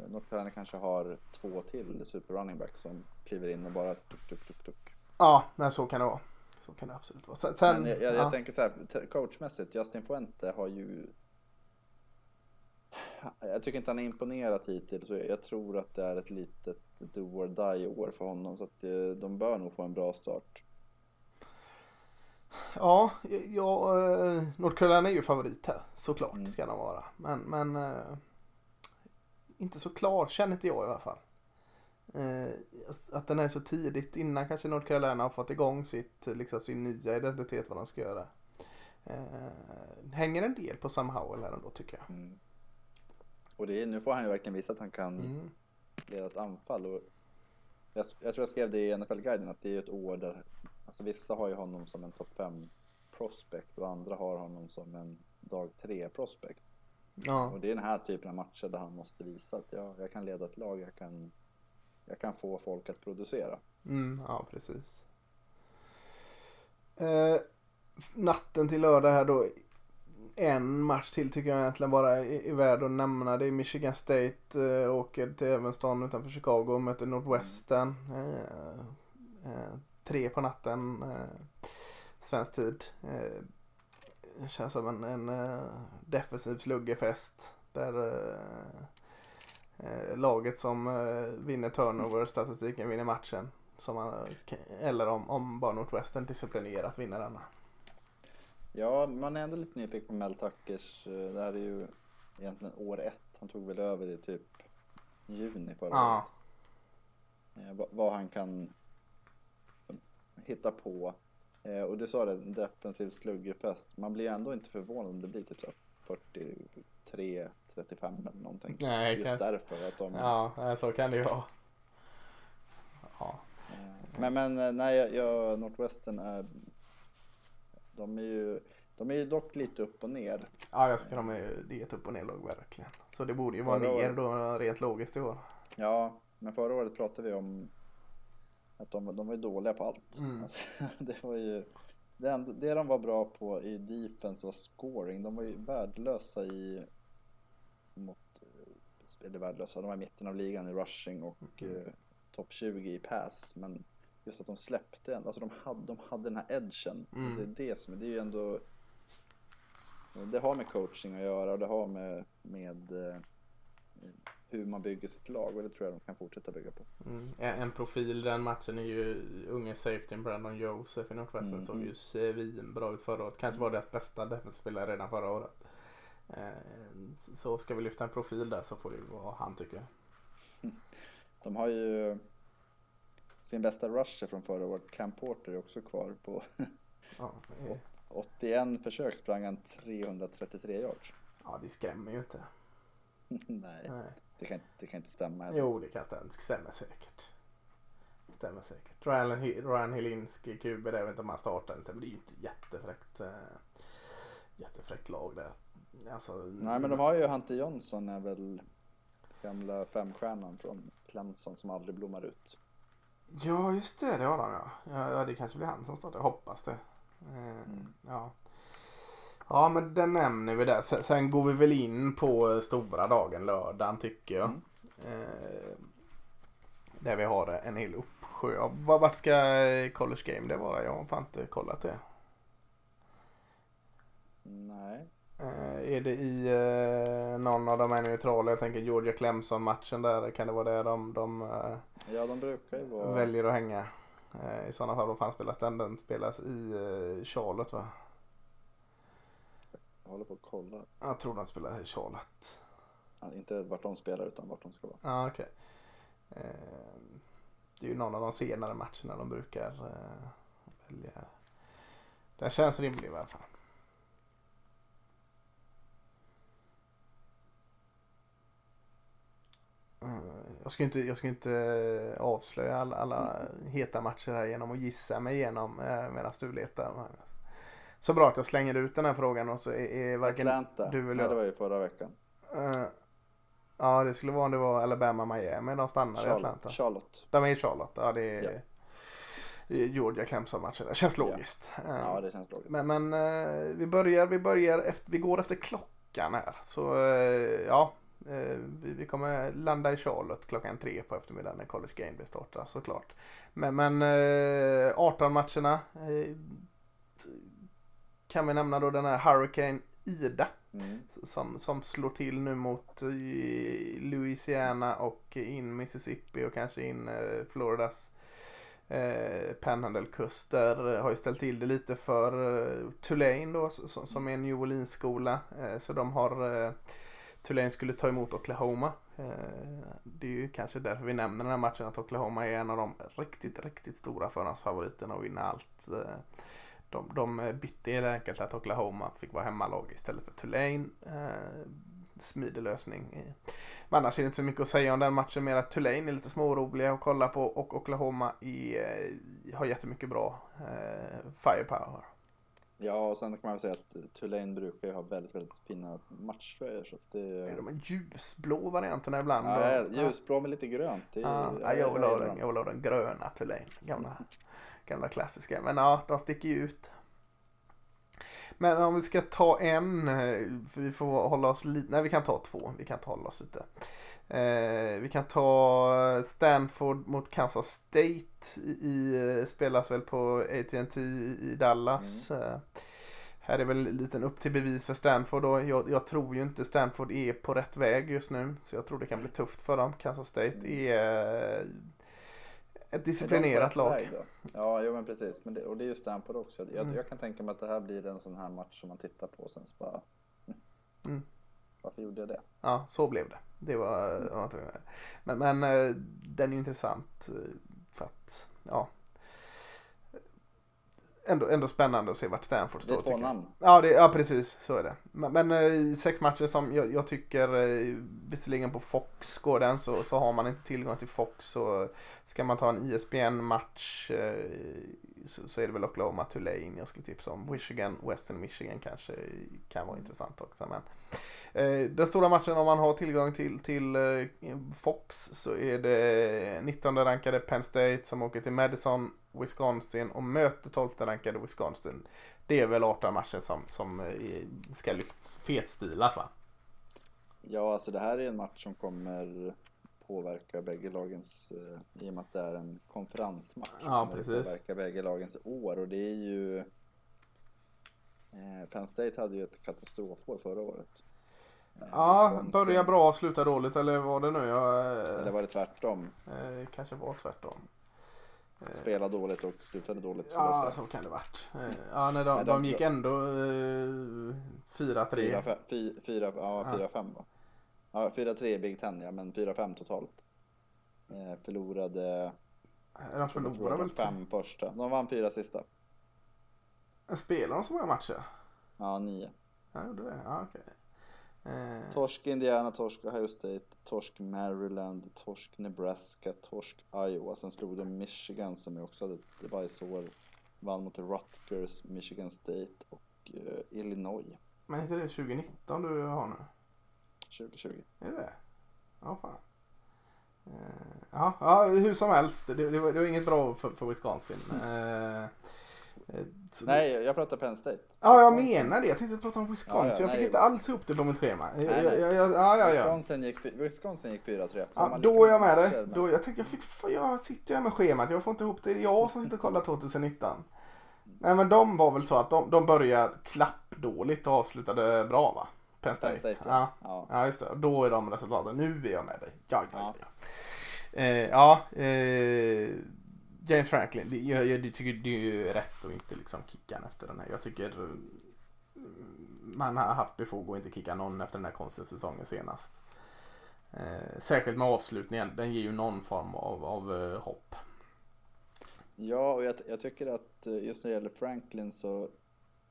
B: North Carolina kanske har två till super running back som kliver in och bara tuk, tuk, tuk, tuk.
A: Ja, nej, så kan det vara. Så kan det absolut vara. Sen,
B: Men jag, jag,
A: ja.
B: jag tänker så här, coachmässigt, Justin Fuente har ju... Jag tycker inte han har imponerat hittills. Så jag, tror att det är ett litet do or die år för honom. Så att eh, de bör nog få en bra start.
A: Ja, ja eh, North Carolina är ju favorit här. Såklart
B: Mm.
A: ska de vara. Men, men eh, inte så klar känner inte jag i alla fall. Att den är så tidigt innan kanske North Carolina har fått igång sitt, liksom, sin nya identitet vad de ska göra. Hänger en del på Sam Howell här ändå tycker jag.
B: Mm. Och det är, nu får han ju verkligen visa att han kan
A: Mm.
B: leda ett anfall. Och jag, jag tror jag skrev det i NFL-guiden att det är ett år där alltså vissa har ju honom som en topp 5 prospect och andra har honom som en dag 3 prospect.
A: Ja.
B: Och det är den här typen av matcher där han måste visa att ja, jag kan leda ett lag, jag kan, jag kan få folk att producera.
A: Mm, ja, precis. Eh, natten till lördag här då. En match till tycker jag egentligen bara är, är värd att nämna. Det är Michigan State eh, åker till Evanston utanför Chicago och möter Northwestern. Eh, eh, tre på natten eh, svensk tid. Eh, känns som en, en eh, defensiv sluggefest. Där eh, eh, laget som eh, vinner turnover-statistiken vinner matchen. Som man, eller om, om bara Northwestern disciplinerat vinner denna.
B: Ja, man är ändå lite nyfiken på Mel Tuckers. eh, Det här är ju egentligen år ett. Han tog väl över i typ juni förra
A: Ja.
B: året. Eh, vad- han kan hitta på. Eh, Och du sa det, en defensiv sluggerfest. Man blir ändå inte förvånad om det blir typ så här 43, 35 eller någonting.
A: Nej,
B: Just
A: kan-
B: därför att de...
A: Ja, så kan det ju vara. Ja.
B: Men, men nej, jag, jag, Northwestern är... De är ju... De är ju dock lite upp och ner.
A: ja, jag tycker de är, det är ett upp och nerlag verkligen. Så det borde ju vara
B: Förra
A: ner då rent logiskt i år.
B: Ja, men förra året pratade vi om att de, de var ju dåliga på allt.
A: Mm.
B: Alltså, det var ju... Det, enda, det de var bra på i defense var scoring. De var ju värdelösa i... Mot, eller värdelösa, de var i mitten av ligan i rushing och
A: Mm.
B: eh, topp 20 i pass. Men just att de släppte en, alltså de hade, de hade den här edgen.
A: Mm.
B: Det är det som, det är ju ändå... Det har med coaching att göra och det har med, med eh, hur man bygger sitt lag och det tror jag de kan fortsätta bygga på.
A: Mm. En profil den matchen är ju unge safetyn Brandon Joseph i Northwestern.
B: Mm.
A: Såg ju svinbra ut förra året. Kanske var deras bästa defensivspelare redan förra året. Eh, Så ska vi lyfta en profil där så får det ju vara han tycker jag.
B: De har ju sin bästa rusher från förra året, Cam Porter, är också kvar på
A: Ja, är-
B: 81 försök sprang han 333 yards.
A: ja det skrämmer ju inte.
B: Nej,
A: Nej.
B: det kan, det kan inte stämma. heller.
A: Jo, det kan stämma, stämmer säkert. Stämmer säkert. Ryan, Ryan Helinski, QB, jag vet inte om han startar inte, men det är ju inte jättefräckt. Eh, jättefräckt lag där. Alltså,
B: Nej, men de har ju Hunter Johnson, är väl gamla femstjärnan från Clemson som aldrig blommar ut.
A: Ja, just det, det har de ja. ja. Det kanske blir han som startar, jag hoppas det. Eh,
B: Mm.
A: Ja. Ja, men den nämner vi där. Sen, sen går vi väl in på stora dagen, lördagen tycker jag.
B: Mm.
A: Eh, där vi har en hel uppsjö vart ska College Game det vara? Jag har fan inte kollat det.
B: Nej,
A: Eh, är det i eh, någon av de här neutrala? Jag tänker Georgia Clemson-matchen där. Kan det vara där de, de eh,
B: ja de brukar ju vara...
A: väljer att hänga? Eh, I sådana fall, vad fan spelas den? Den spelas i eh, Charlotte va?
B: Jag håller på att kolla.
A: Jag tror den spelas i Charlotte.
B: Ja, inte vart de spelar utan vart de ska vara.
A: Ja, okej. Eh, det är ju någon av de senare matcherna de brukar eh, välja. Den känns rimlig i alla fall. Jag ska inte, jag ska inte eh, avslöja alla, alla heta matcher här genom att gissa mig igenom eh, medan du letar. Så bra att jag slänger ut den här frågan och så är, är varken
B: Atlanta,
A: du eller
B: nej
A: jag-
B: det var ju förra veckan.
A: Eh, ja, det skulle vara om det var Alabama Miami. De stannar i Atlanta.
B: Charlotte.
A: De är i Charlotte. Ja, det är,
B: Ja.
A: Georgia Clemson-matchen. Det känns
B: Ja.
A: logiskt. Eh,
B: Ja, det känns logiskt.
A: Men, men vi börjar, vi börjar efter, vi går efter klockan här. Så ja, vi, vi kommer landa i Charlotte klockan tre på eftermiddagen när College Game Day startar såklart. Men, men eh, 18 matcherna eh, t- kan vi nämna då den här Hurricane Ida
B: Mm.
A: som, som slår till nu mot eh, Louisiana och in Mississippi och kanske in eh, Floridas eh, Panhandle-kust. Där eh, har ju ställt till det lite för eh, Tulane då som, som är en New Orleans-skola. Eh, så de har eh, Tulane skulle ta emot Oklahoma. Eh, det är ju kanske därför vi nämner den här matchen att Oklahoma är en av de riktigt, riktigt stora förhandsfavoriterna och vinna allt. Eh, de, de bytte helt enkelt att Oklahoma fick vara hemmalag istället för Tulane. Eh, smidig lösning. Men annars är det inte så mycket att säga om den matchen. Mer att Tulane är lite småroliga att kolla på och Oklahoma är, har jättemycket bra firepower.
B: Ja, och sen kan man väl säga att Tulane brukar ju ha väldigt, väldigt fina matchtröjor. Så att det...
A: Är de här ljusblå varianterna ibland?
B: Ja,
A: Och-
B: ljusblå med lite grönt. Det
A: Ja, ja, jag, vill ha den, jag vill ha den gröna Tulane. Gamla, gamla klassiska. Men ja, de sticker ju ut. Men om vi ska ta en, eh, för vi får hålla oss lite, nej vi kan ta två, vi kan inte hålla oss ute. Eh, vi kan ta Stanford mot Kansas State i, i spelas väl på AT&T i Dallas. Eh, här är väl en liten upp till bevis för Stanford då. Jag, jag tror ju inte Stanford är på rätt väg just nu. Så jag tror det kan bli tufft för dem. Kansas State är eh, ett disciplinerat lag.
B: Ja, jo men precis. Men det, och det är ju Stanford också. Jag,
A: Mm.
B: jag kan tänka mig att det här blir en sån här match som man tittar på och sen så bara...
A: Mm.
B: Varför gjorde jag det?
A: Ja, så blev det. Det var, inte- men, men eh, den är ju intressant eh, för att, ja. Ändå, ändå spännande att se vart Stanford
B: Det
A: står.
B: är två namn.
A: Ja, det, ja, precis. Så är det. Men, men eh, sex matcher som jag, jag tycker, eh, visserligen på Fox går den, så, så har man inte tillgång till Fox så ska man ta en ISBN-match eh, så, så är det väl Oklahoma Tulane jag skulle tipsa om. Michigan, Western Michigan kanske kan vara intressant också. Men, den stora matchen om man har tillgång till, till eh, Fox så är det 19 rankade Penn State som åker till Madison, Wisconsin och möter 12 rankade Wisconsin. Det är väl 18 matcher som, som eh, ska lyfts fetstilas va?
B: Ja, alltså det här är en match som kommer påverka bägge lagens, eh, i och med att det är en konferensmatch.
A: Ja, precis.
B: Påverka bägge lagens år och det är ju... Eh, Penn State hade ju ett katastrofår förra året. Eh,
A: Ja, börja bra och sluta dåligt eller var det nu? Jag,
B: Eller var det tvärtom?
A: eh, kanske var tvärtom. Eh,
B: Spela dåligt och slutade dåligt
A: Ja, så kan det varit. Eh, Ja, när de,
B: Men
A: de
B: de-
A: gick ändå eh, 4-3.
B: Fyra, fem, fy, fyra, ja,
A: Ja.
B: va? Ja, fyra, tre i Big Ten ja, men fyra, fem totalt. Eh, förlorade,
A: De förlorade väl
B: fem första. De vann fyra sista.
A: Spelade de så många matcher?
B: Ja, nio.
A: Ja, gjorde det? Ja, okej. Eh,
B: Torsk Indiana, torsk Ohio State, torsk Maryland, torsk Nebraska, torsk Iowa. Sen slog de Michigan som ju också hade ett device-år. Vann mot Rutgers, Michigan State och eh, Illinois
A: Men är inte det 2019 du har nu?
B: 2020.
A: Är det? Ja, fan. Eh, ja, ja, hur som helst. Det, det, var, det var inget bra för, för Wisconsin. Eh, så-
B: Nej, jag pratar Penn State.
A: Ja, jag
B: Wisconsin.
A: menar det. Jag tänkte prata om Wisconsin.
B: Ja, ja,
A: jag fick
B: nej.
A: inte alls ihop det på mitt schema.
B: nej.
A: Jag, jag, jag, ja, ja, ja.
B: Wisconsin gick, Wisconsin gick 4-3. Så de
A: Ja, då är jag med dig.
B: men-
A: Då, jag tänkte, jag, fick, jag sitter ju med schemat. Jag får inte ihop det. Det är jag som sitter och kollar 2019. Nej men de var väl så att de, de började klappdåligt och avslutade bra va? Penn State.
B: Penn State,
A: ja.
B: ja. ja.
A: just det. Då är de resultaten. Nu är jag med dig. Ja, ja,
B: Ja.
A: ja. Eh, ja eh, James Franklin. Det, jag, jag tycker det är ju rätt att inte liksom kicka efter den här. Jag tycker mm, man har haft befog att inte kicka någon efter den här konstiga säsongen senast. Eh, särskilt med avslutningen. Den ger ju någon form av, av eh, hopp.
B: Ja, och jag, jag tycker att eh, just när det gäller Franklin så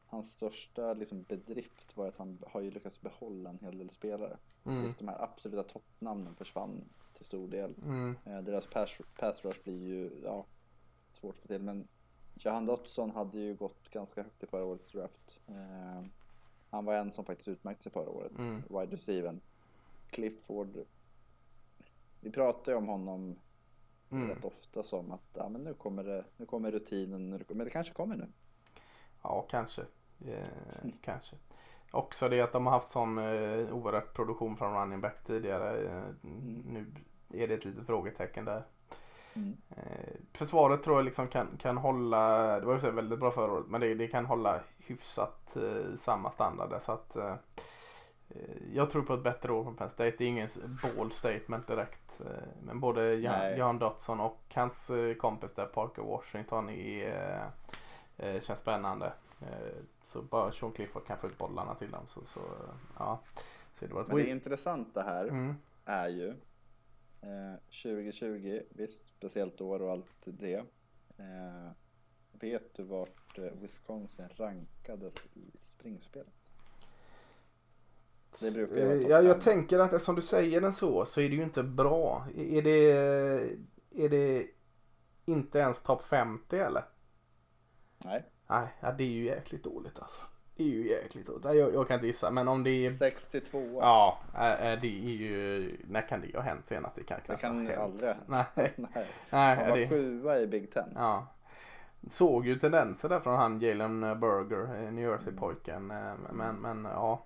B: hans största liksom, bedrift var att han har ju lyckats behålla en hel del spelare.
A: Mm.
B: Visst, de här absoluta toppnamnen försvann till stor del.
A: Mm.
B: Eh, deras pass, pass rush blir ju ja, svårt att få till. Men Jahan Dotson hade ju gått ganska högt i förra årets draft. Eh, han var en som faktiskt utmärkte sig förra året.
A: Mm.
B: Wide receiver. Clifford. Vi pratar ju om honom
A: Mm.
B: rätt ofta som att ja, men nu, kommer det, nu kommer rutinen. Nu, men det kanske kommer nu.
A: Ja, kanske. Eh, kanske. Också det att de har haft sån eh, oerhört produktion från running backs tidigare. Eh, Nu är det ett litet frågetecken där.
B: Mm.
A: Försvaret tror jag liksom kan, kan hålla, det var ju så väldigt bra förra året, men det, det kan hålla hyfsat eh, samma standard så att eh, eh, jag tror på ett bättre år från Penn State. Det är ingen ball statement direkt. eh, Men både Jan. Jan Dotson och hans eh, kompis där, Parker Washington, är, känns spännande. Så bara Sean Clifford kan få ut bollarna till dem så, så ja. Så det var ett
B: Men det intressanta här
A: mm.
B: är ju eh, 2020, visst speciellt år och allt det. Eh, vet du vart eh, Wisconsin rankades i springspelet? Det brukar ju vara
A: Eh, jag
B: fem.
A: tänker att eftersom du säger den så så är det ju inte bra. Är det, är det inte ens topp 50 eller?
B: Nej,
A: Nej, ja, det är ju jäkligt dåligt alltså. Det är ju jäkligt dåligt. Jag, jag kan inte gissa men om det är...
B: 62.
A: Ja, äh, äh, det är ju... När kan det ha hänt senast? Det kan
B: Det kan
A: ha
B: aldrig ha hänt.
A: Nej.
B: Nej.
A: Nej,
B: Han var
A: det...
B: sjua i Big Ten.
A: Ja. Såg ju tendenser där från han Jalen Burger, eh, New Jersey-pojken. eh, Men, men ja.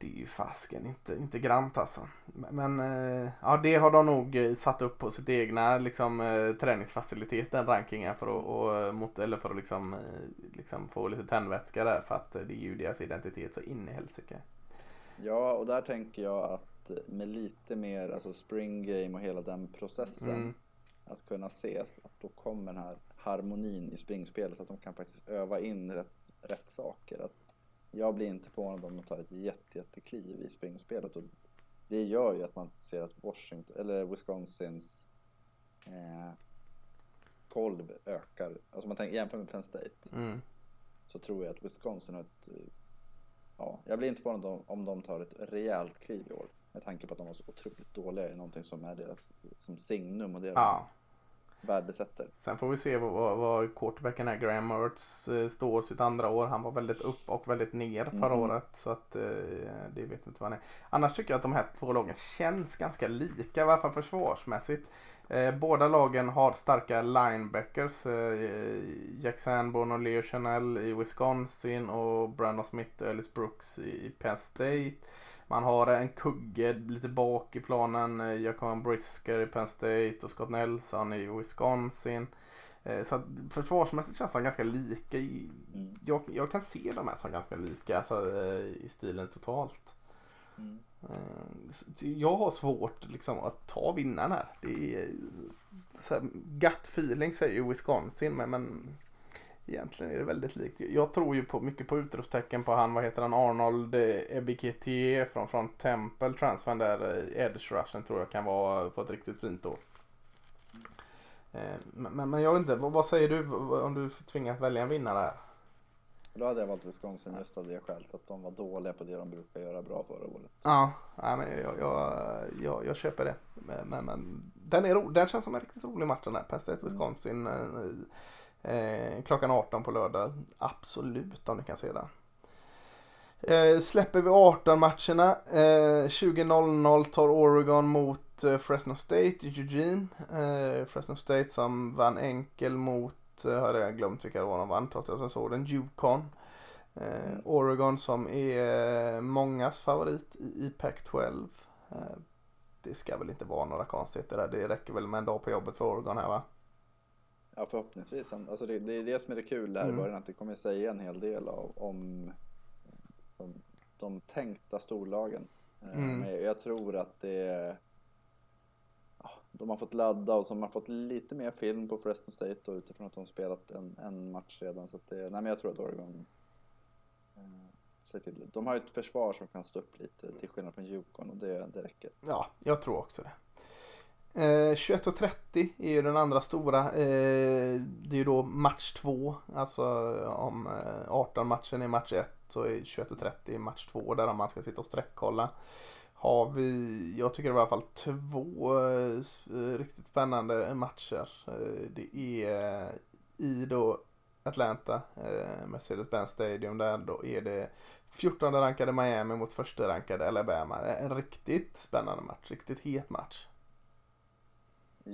A: Det är ju fasken inte, inte grant alltså. Men eh, ja, det har de nog eh, satt upp på sitt egna liksom, eh, träningsfacilitet, den rankingen. För att, och, mot, eller för att liksom, liksom få lite tändvätska där. För att det är ju deras identitet så in i helsike.
B: Ja, och där tänker jag att med lite mer alltså spring game och hela den processen
A: Mm.
B: att kunna ses, att då kommer den här harmonin i springspelet, att de kan faktiskt öva in rätt, rätt saker. Att jag blir inte förvånad om de tar ett jätte, jättekliv i springspelet och det gör ju att man ser att Washington, eller Wisconsins eh, kolv ökar. Alltså man tänker, jämför med Penn State
A: Mm.
B: så tror jag att Wisconsin har ett... Ja, jag blir inte förvånad om, om de tar ett rejält kliv i år. Med tanke på att de var så otroligt dåliga i någonting som är deras som signum och det
A: Ja.
B: De värdesätter.
A: Sen får vi se vad, quarterbacken är. Graham Mertz eh, står sitt andra år. Han var väldigt upp och väldigt ner förra
B: Mhm.
A: året. Så att eh, det vet inte vad han är. Annars tycker jag att de här två lagen känns ganska lika. I alla fall försvarsmässigt. Eh, båda lagen har starka linebackers. Jack Sanborn och Leo Chanel i Wisconsin och Brandon Smith och Ellis Brooks i Penn State. Man har en kugge lite bak i planen. eh, Jacob Brisker i Penn State och Scott Nelson i Wisconsin. Eh, Så att försvarsmässigt känns de ganska lika. Jag, jag kan se dem här som ganska lika alltså, eh, i stilen totalt.
B: Mm.
A: Jag har svårt liksom, att ta vinnaren här. Det är så här, gut feeling säger ju Wisconsin men, men egentligen är det väldigt likt. Jag tror ju på, mycket på utropstecken på han, vad heter han, Arnold eh, Ebiketie från, från Temple, transfern där, eh, edge rushen tror jag kan vara på ett riktigt fint år. Eh, Men, men, men jag vet inte, vad, vad säger du om du tvingas välja en vinnare här?
B: Då hade jag valt Wisconsin just av det skälet att de var dåliga på det de brukar göra bra förra året.
A: Ja, nej, men jag, jag, jag, jag köper det. Men, men, den, är ro, den känns som en riktigt rolig match den här. Penn State Wisconsin eh, eh, klockan 18 på lördag. Absolut om ni kan se den. Eh, släpper vi 18 matcherna. Eh, 20.00 tar Oregon mot eh, Fresno State i Eugene. Eh, Fresno State som vann enkel mot, eh, har jag glömt vilka det var de vann trots att jag såg den, Yukon. Eh,
B: Mm.
A: Oregon som är mångas favorit i, i Pac-12. Eh, det ska väl inte vara några konstigheter där. Det räcker väl med en dag på jobbet för Oregon här va?
B: Ja, förhoppningsvis. Alltså det, det är det som är det kul där i
A: Mm.
B: början, att det kommer säga en hel del av, om de, de tänkta storlagen. Eh,
A: Mm.
B: Men jag tror att det de har fått ladda och så har man fått lite mer film på Fresno State och utifrån att de spelat en, en match redan. Så det, nej men jag tror att Oregon eh, ser till. De har ju ett försvar som kan stå upp lite till skillnad från Yukon och det, det räcker.
A: Ja, jag tror också det. Eh, 21.30 är ju den andra stora. Eh, det är ju då match två. Alltså om eh, 18 matchen är match 1 så är 21.30 match 2 där man ska sitta och sträckkolla. Har vi, jag tycker det var i alla fall två eh, eh, riktigt spännande matcher. Eh, det är eh, i då Atlanta, eh, Mercedes-Benz Stadium där då är det 14 rankade Miami mot första rankade Alabama. En riktigt spännande match, riktigt het match.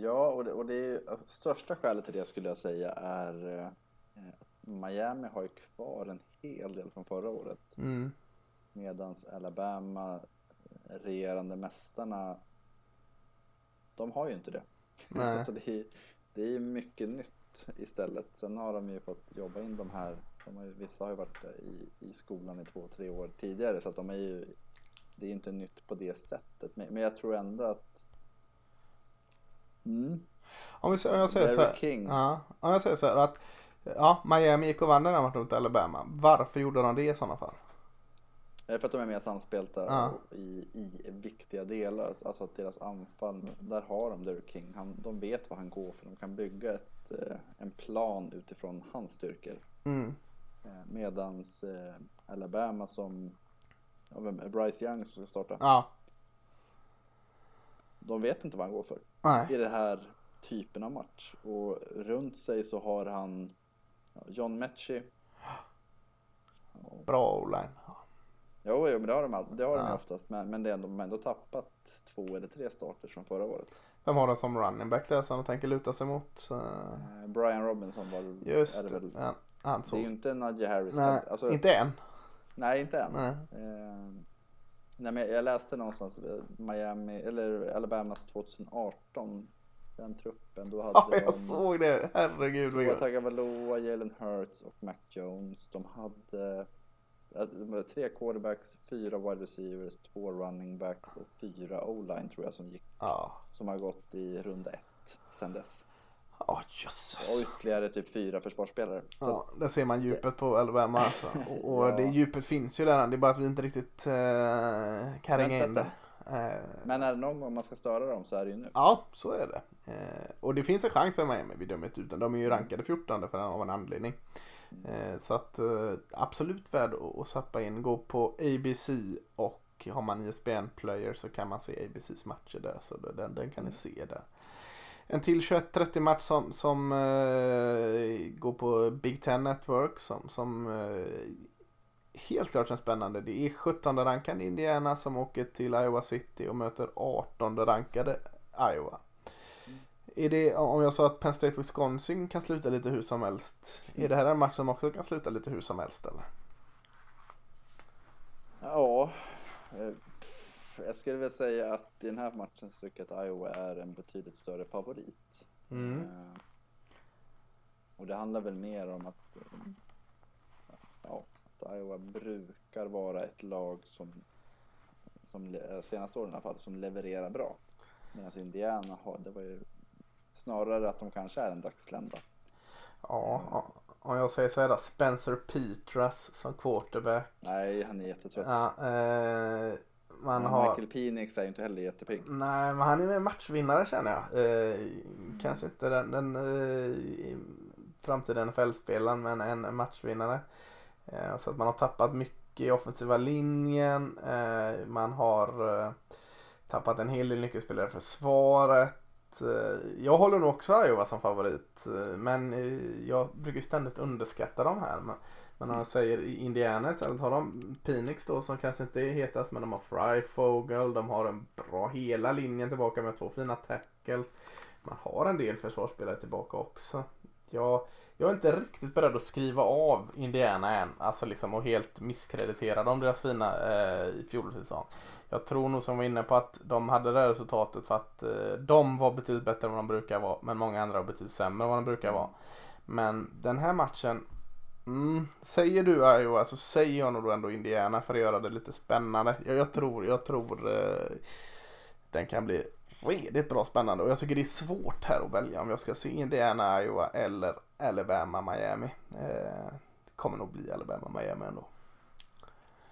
B: Ja, och det, och det är, största skälet till det skulle jag säga är eh, att Miami har ju kvar en hel del från förra året.
A: Mm.
B: Medans Alabama, eh, regerande mästarna, de har ju inte det.
A: Nej.
B: så det är, det är mycket nytt istället. Sen har de ju fått jobba in de här, de har ju, vissa har ju varit i, i skolan i två, tre år tidigare så att de är ju, det är ju inte nytt på det sättet. Men, men jag tror ändå att Mm.
A: Om, vi, om jag säger så här,
B: King.
A: ja, om jag säger så här att ja, Miami gick och vann den här matchen mot Alabama. Varför gjorde de det i sådana fall?
B: För att de är mer samspelta
A: Ja.
B: i, i viktiga delar. Alltså att deras anfall, där har de Derrick King. Han, de vet vad han går för. De kan bygga ett, eh, en plan utifrån hans styrkor.
A: Mm.
B: Eh, Medans eh, Alabama som, ja, Bryce Young som ska starta.
A: Ja,
B: De vet inte vad han går för
A: nej.
B: i den här typen av match. Och runt sig så har han John Mechie.
A: Bra o-line.
B: Jo, jo, men det har de, all- det har de
A: Ja.
B: ju oftast. Men, men det är ändå, de har ändå tappat två eller tre starter från förra året.
A: Vem har de som running back där som de tänker luta sig mot? Eh,
B: Eh, Brian Robinson var
A: Just
B: är det väl.
A: Ja, han
B: Det är ju
A: såg.
B: inte Najee Harris.
A: Nej,
B: alltså,
A: inte än.
B: nej, inte än.
A: Nej.
B: Eh, nej, men jag läste någonstans Miami, eller Alabamas 2018. Den truppen, då hade
A: Ja,
B: de
A: jag såg det. Herregud vad gött.
B: Tagovailoa, Jalen Hurts och Mac Jones. De hade eh, de hade tre quarterbacks, fyra wide receivers, två running backs och fyra o-line tror jag som gick,
A: Ja,
B: som har gått i runda ett sen dess.
A: Ja
B: Och
A: jösses.
B: ytterligare typ fyra försvarsspelare. Så
A: Ja, där ser man djupet på Alabama alltså. Och, och
B: Ja.
A: det djupet finns ju där. Det är bara att vi inte riktigt uh, kan ringa in
B: det.
A: det. Eh,
B: Men är det någon gång man ska störa dem så är det ju nu.
A: Ja, så är det. Eh, och det finns en chans för Miami, vi dömer inte ut. De är ju rankade 14 för av en anledning. Eh, så att eh, absolut värd att, sappa in. Gå på ABC och har man ISBN player så kan man se ABCs matcher där. Så det- den, den kan ni se där. En till 21-30 match som, som eh, går på Big Ten Network som, som eh, helt klart känns spännande. Det är 17 rankade Indiana som åker till Iowa City och möter 18 rankade Iowa. Är det, om jag sa att Penn State Wisconsin kan sluta lite hur som helst. Är det här en match som också kan sluta lite hur som helst eller?
B: Ja, eh, jag skulle väl säga att i den här matchen så tycker jag att Iowa är en betydligt större favorit.
A: Mm.
B: Eh, Och det handlar väl mer om att, eh, ja, att Iowa brukar vara ett lag som, som eh, senaste åren i alla fall, som levererar bra. Medan Indiana har, det var ju snarare att de kanske är en dagslända.
A: Ja, ja, om jag säger så här då. Spencer Petras som quarterback.
B: Nej, han är jättetrött.
A: Ja, eh, man
B: Men
A: har...
B: Michael Penix är ju inte heller jättepigg.
A: Nej, men han är med matchvinnare känner jag. Eh, kanske inte den, den eh, framtida NFL-spelaren, men en matchvinnare. Eh, så att man har tappat mycket i offensiva linjen. Eh, man har eh, tappat en hel del nyckelspelare i försvaret. Eh, jag håller nog också Iowa som favorit. Eh, men eh, jag brukar ju ständigt underskatta de här. Men, men om jag säger Indiana istället har de Phoenix då som kanske inte är hetast men de har Fryfogel, de har en bra hela linjen tillbaka med två fina tackles. Man har en del försvarsspelare tillbaka också. Jag, jag är inte riktigt beredd att skriva av Indiana än, alltså liksom och helt misskreditera dem deras fina eh, i. Jag tror nog som vi var inne på att de hade det här resultatet för att eh, de var betydligt bättre än vad de brukar vara, men många andra var betydligt sämre än vad de brukar vara. Men den här matchen Mm, säger du Iowa så alltså säger jag nog då ändå Indiana för att göra det lite spännande. Jag, jag tror, jag tror eh, den kan bli redigt bra spännande och jag tycker det är svårt här att välja om jag ska se Indiana, Iowa eller Alabama, Miami. Eh, det kommer nog bli Alabama, Miami ändå.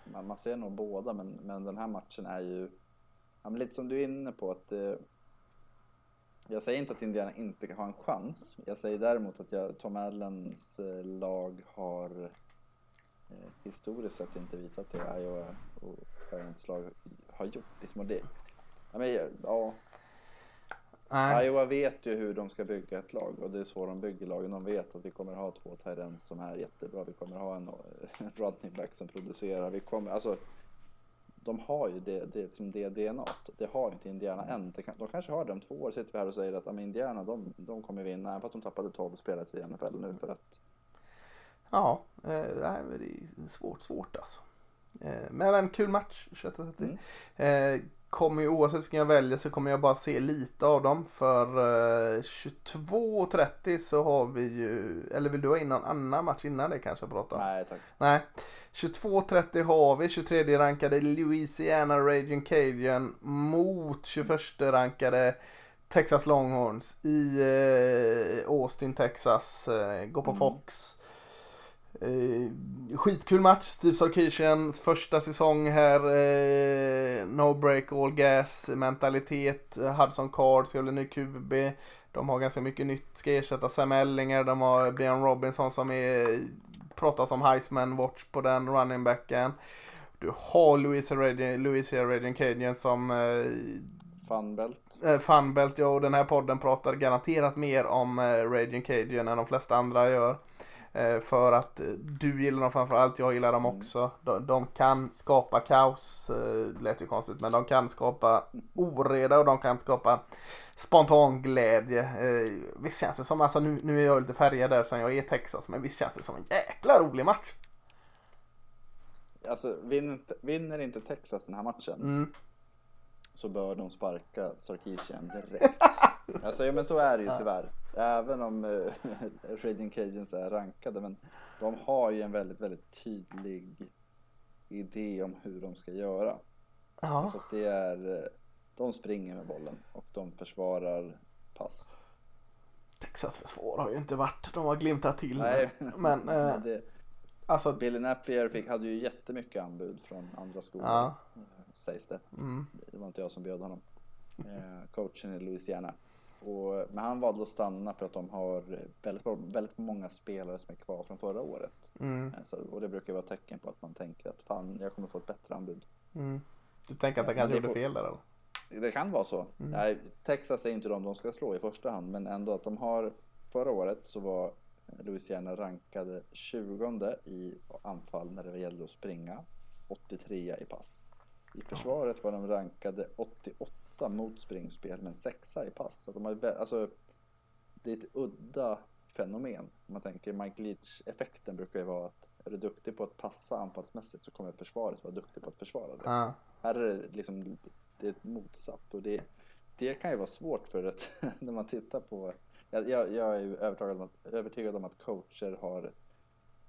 B: Man, man ser nog båda, men, men den här matchen är ju ja, men lite som du är inne på. att eh, Jag säger inte att Indiana inte har en chans. Jag säger däremot att jag, Tom Allens eh, lag har eh, historiskt sett inte visat det Iowa och Parents lag har gjort. Liksom, och det, ja, men, ja,
A: Nej.
B: Iowa vet ju hur de ska bygga ett lag och det är så de bygger lagen. De vet att vi kommer ha två tight som är jättebra. Vi kommer ha en, en running back som producerar. Vi kommer, alltså, de har ju det, det, som det DNA. Det har inte Indiana än. Det kan, de kanske har det om två år. Sitter vi här och säger att men Indiana de, de kommer vinna. Även fast de tappade 12 spelare till NFL nu för att
A: Ja, eh, det är svårt, svårt alltså. Eh, men en kul match, 21-30. Eh, kommer ju oavsett vilken jag väljer så kommer jag bara se lite av dem. För eh, 22.30 så har vi ju, eller vill du ha in någon annan match innan det kanske prata om?
B: nej tack.
A: Nej. 22.30 har vi 23 rankade Louisiana Raging Cajun mot 21 rankade Texas Longhorns i eh, Austin, Texas. Eh, går på
B: Mm.
A: Fox. Eh, skitkul match. Steve Sarkisians första säsong här. Eh, no break all gas mentalitet. Hudson Card ska bli ny QB. De har ganska mycket nytt. Ska ersätta Sam Ellinger. De har Björn Robinson som är pratas om Heisman watch på den running backen. Du har Louisa Radian, Louisa Radian Cajun som eh,
B: Funbelt.
A: eh, Funbelt, ja och den här podden pratar garanterat mer om eh, Radiant Cajun än de flesta andra gör. Eh, för att eh, du gillar dem framförallt, jag gillar dem också. De, de kan skapa kaos, eh, lät ju konstigt, men de kan skapa oreda och de kan skapa spontan glädje. Visst känns det som, alltså nu, nu är jag lite färgad där som jag är i Texas, men visst känns det som en jäkla rolig match.
B: Alltså vinner, vinner inte Texas den här matchen
A: Mm.
B: så bör de sparka Sarkisian direkt. Alltså ja, men så är det ju tyvärr. Även om uh, Raging Cajuns är rankade. Men de har ju en väldigt, väldigt tydlig idé om hur de ska göra.
A: Ja.
B: Så att det är, eh, de springer med bollen och de försvarar pass.
A: Texas försvar har ju inte varit, de har glimtat till.
B: Nej,
A: Men eh,
B: det,
A: alltså,
B: Billy Napier fick, hade ju jättemycket anbud från andra skolor.
A: ja.
B: Sägs det.
A: Mm.
B: Det var inte jag som bjöd honom. Eh, coachen i Louisiana. Och, men han valde att stanna för att de har väldigt, väldigt många spelare som är kvar från förra året.
A: Mm.
B: Eh, så, och det brukar vara ett tecken på att man tänker att fan, jag kommer få ett bättre anbud.
A: Mm. Du tänker att han kanske gjorde
B: får-
A: fel där eller?
B: Det kan vara så.
A: Mm.
B: Nej, Texas är inte de de ska slå i första hand, men ändå att de har förra året så var Louisiana rankade 20 i anfall när det gällde att springa, 83 i pass. I försvaret var de rankade 88 mot springspel, men sexa i pass. Så de har, alltså, det är ett udda fenomen. Om man tänker Mike Leach-effekten brukar ju vara att är du duktig på att passa anfallsmässigt så kommer försvaret vara duktig på att försvara det.
A: Ja.
B: Här är det liksom det är motsatt och det, det kan ju vara svårt för att när man tittar på jag, jag, är övertygad om, att, övertygad om att coacher har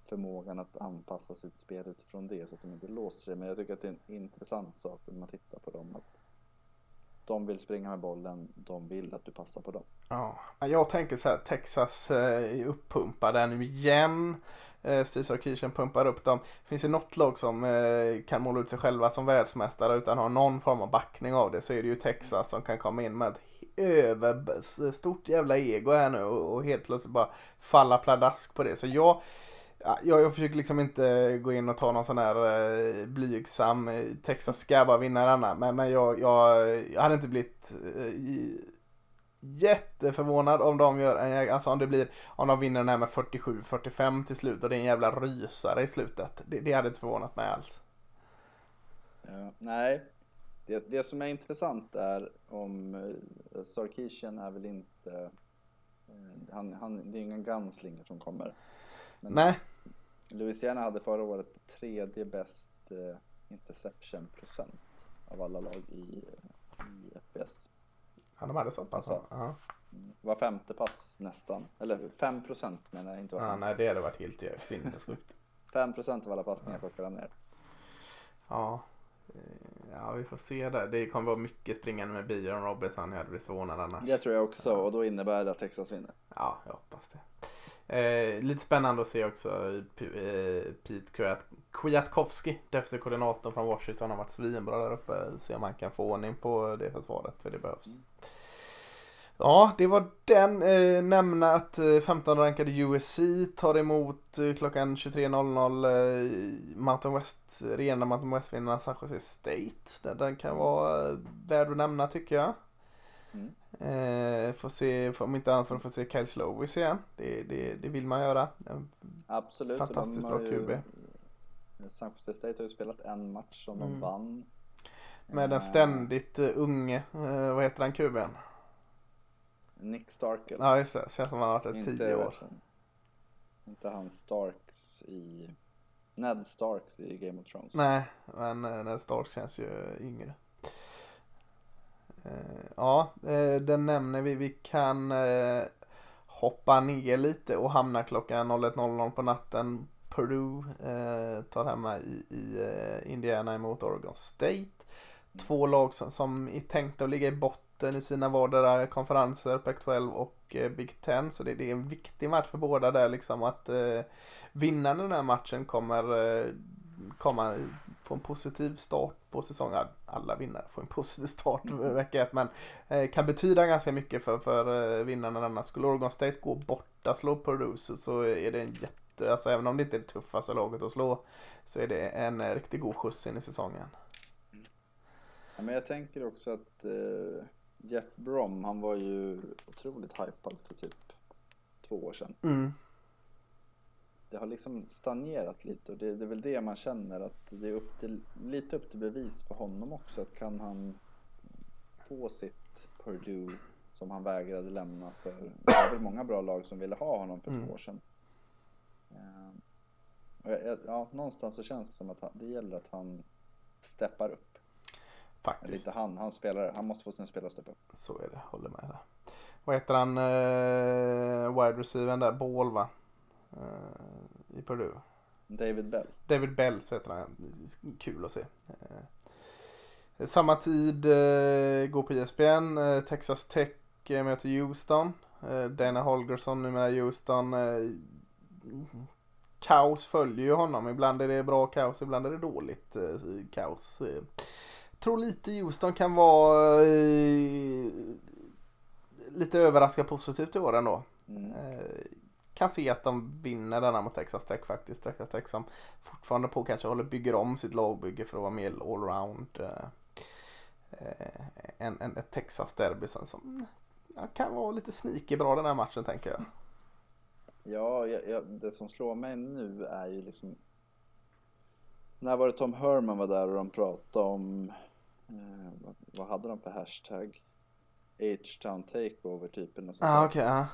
B: förmågan att anpassa sitt spel utifrån det så att de inte låser sig. Men jag tycker att det är en intressant sak när man tittar på dem. Att de vill springa med bollen, de vill att du passar på dem.
A: Ja, jag tänker så här, Texas eh, är uppumpade nu igen. Eh, Steve Sarkisian pumpar upp dem. Finns det något lag som eh, kan måla ut sig själva som världsmästare utan ha någon form av backning av det så är det ju Texas som kan komma in med ett över stort jävla ego här nu och, helt plötsligt bara falla pladask på det. Så jag, jag, jag försöker liksom inte gå in och ta någon sån här eh, blygsam eh, Texas ska bara vinna denna. Men, men jag, jag, jag hade inte blivit eh, jätteförvånad om de gör en, alltså om det blir, om de vinner den här med 47-45 till slut och det är en jävla rysare i slutet. Det, det hade inte förvånat mig alls.
B: Ja, nej, det, det som är intressant är om Sarkisian är väl inte han, han, det är inga gunslinger som kommer. Men
A: Nej,
B: Louisiana hade förra året tredje bäst eh, interception procent av alla lag i, i FBS.
A: ja, de hade så pass.
B: Alltså.
A: Ja.
B: Var femte pass nästan, eller 5 procent menar jag, inte var
A: Ja, nej, det hade varit helt sinnessjukt.
B: 5 procent av alla passningar plockade han ner.
A: Ja. Eh, ja, vi får se där. Det kommer vara mycket springande med Byron Robinson. Jag hade blivit förvånad annars.
B: Det tror jag också och då innebär det att Texas vinner.
A: Ja, jag hoppas det. Eh, lite spännande att se också P- eh, Pete Kwiatkowski, defensive koordinatorn från Washington, har varit svinbra där uppe. Se om han kan få ordning på det försvaret, för det behövs. Ja, det var den. Eh, nämna att eh, 15 rankade USC tar emot eh, klockan 23.00 eh, Mountain West, rena Mountain West-vinnarna San Jose State. Den, den kan vara eh, värd att nämna tycker jag.
B: Mm.
A: Eh, får se, om inte annat för att få se Kyle Slovis igen. Det, det, det vill man göra.
B: Absolut.
A: Fantastiskt
B: de
A: bra QB.
B: San Jose State har ju spelat en match som de
A: Mm.
B: vann.
A: Med den
B: Eh,
A: ständigt uh, unge, eh, vad heter han, kuben?
B: Nick Starkel.
A: Ja just det, känns som han har varit ett tio år.
B: Inte han Starks i... Ned Starks i Game of Thrones.
A: Nej, men Ned Stark känns ju yngre. Eh, ja, eh, den nämner vi. Vi kan eh, hoppa ner lite och hamna klockan 01.00 på natten. Peru tar hemma i, i Indiana emot Oregon State. Två lag som, som är tänkta att ligga i botten i sina vardera konferenser, Pac-12 och Big Ten. Så det, det är en viktig match för båda där liksom att eh, vinnaren den här matchen kommer eh, komma få en positiv start på säsongen. Alla vinnare får en positiv start vecka ett men eh, kan betyda ganska mycket för, för eh, vinnarna denna. Skulle Oregon State gå borta, slå så, så är det en jätte, alltså även om det inte är det tuffaste laget att slå så är det en eh, riktigt god skjuts in i säsongen.
B: Ja, men jag tänker också att eh, Jeff Brom, han var ju otroligt hypad för typ två år sedan.
A: Mm.
B: Det har liksom stagnerat lite och det, det är väl det man känner att det är upp till, lite upp till bevis för honom också. Att kan han få sitt Purdue som han vägrade lämna för, det var väl många bra lag som ville ha honom för
A: Mm.
B: två år sedan. Ehm, jag- ja, någonstans så känns det som att han, det gäller att han steppar upp.
A: Faktiskt.
B: inte han, han spelar, han måste få sina spelare att steppa upp.
A: Så är det, håller med där. Vad heter han, eh, wide receivern där, Ball va? Eh, I Purdue.
B: David Bell.
A: David Bell så heter han. Kul att se. Eh, samma tid eh, går på ESPN. Texas Tech möter Houston. Dana Holgerson numera Houston. Kaos följer ju honom. Ibland är det bra kaos, ibland är det dåligt kaos. Eh, tror lite Houston kan vara lite överraska positivt i år ändå.
B: Mm.
A: Kan se att de vinner denna mot Texas Tech faktiskt. Texas Tech som fortfarande på kanske håller bygger om sitt lagbygge för att vara mer allround. Eh, eh, en, en, ett Texas derby som, som ja, kan vara lite sneaky bra den här matchen tänker jag.
B: Ja, jag, jag, det som slår mig nu är ju liksom När var det Tom Herman var där och de pratade om eh, vad, vad hade de för hashtag? H-Town Takeover typ eller något sånt där.
A: okej. ja.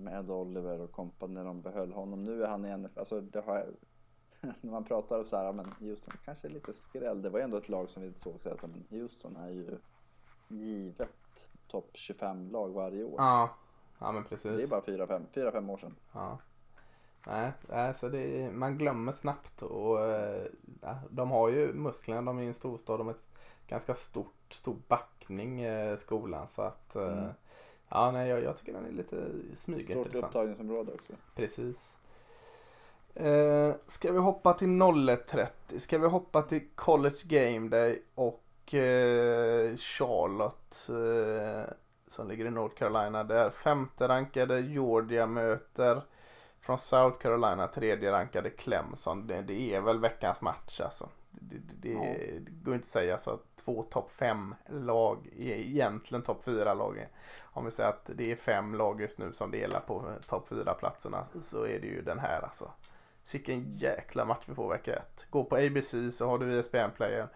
B: Med Ed Oliver och kompani när de behöll honom. Nu är han i NFL. Alltså det har när man pratar om så här, men Houston kanske är lite skräll. Det var ju ändå ett lag som vi såg så att men Houston är ju givet topp 25 lag varje år.
A: Ja. ja men
B: Det
A: precis.
B: är bara 4-5 4-5 år sedan.
A: Ja. Nej, alltså det man glömmer snabbt och eh, ja, de har ju musklerna, de är i en storstad, de har ett ganska stort, stor backning eh, skolan så att eh,
B: Mm.
A: Ja nej jag, jag tycker den är lite
B: Stort
A: smygintressant.
B: upptagningsområde också.
A: Precis. Eh, ska vi hoppa till 01.30? Ska vi hoppa till College Game Day och eh, Charlotte eh, som ligger i North Carolina där femte rankade Georgia möter från South Carolina tredje rankade Clemson. Det, det är väl veckans match alltså. Det, det,
B: Ja.
A: det går inte att säga så. Två topp fem lag, är egentligen topp fyra lag. Om vi säger att det är fem lag just nu som delar på topp fyra platserna så är det ju den här alltså. Vilken jäkla match vi får vecka ett. Gå på ABC så har du ESPN player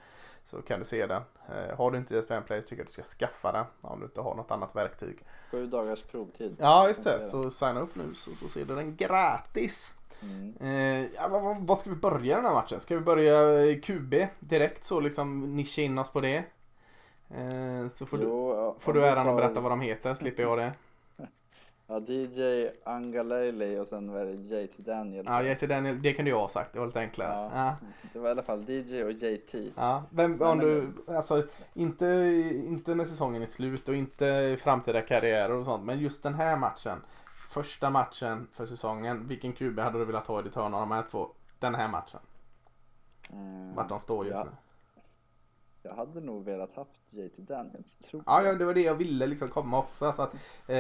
A: så kan du se den. Eh, har du inte ESPN player så tycker jag att du ska skaffa den om du inte har något annat verktyg.
B: Sju dagars provtid.
A: Ja just det, så signa upp nu så, så ser du den gratis.
B: Mm.
A: Eh, vad, vad, ska vi börja den här matchen? Ska vi börja i QB direkt så liksom nischa in oss på det? Eh, så får du,
B: Jo, ja,
A: får du äran att
B: tar-
A: berätta vad de heter, slipper jag det.
B: Ja, DJ Angalele och sen var det JT Daniels.
A: Ja, JT Daniel, det kan du ju ha sagt, det var lite enklare.
B: Ja.
A: Ja.
B: Det var i alla fall DJ och JT.
A: Ja, vem, om du, alltså inte, inte när säsongen är slut och inte framtida karriärer och sånt, men just den här matchen. Första matchen för säsongen, vilken QB hade du velat ha i ditt hörn av de här två? Den här matchen,
B: Eh,
A: vart de står just
B: ja,
A: nu.
B: Jag hade nog velat haft JT Daniels, tror
A: Ja,
B: jag.
A: ja, det var det jag ville liksom komma också. Så att, eh,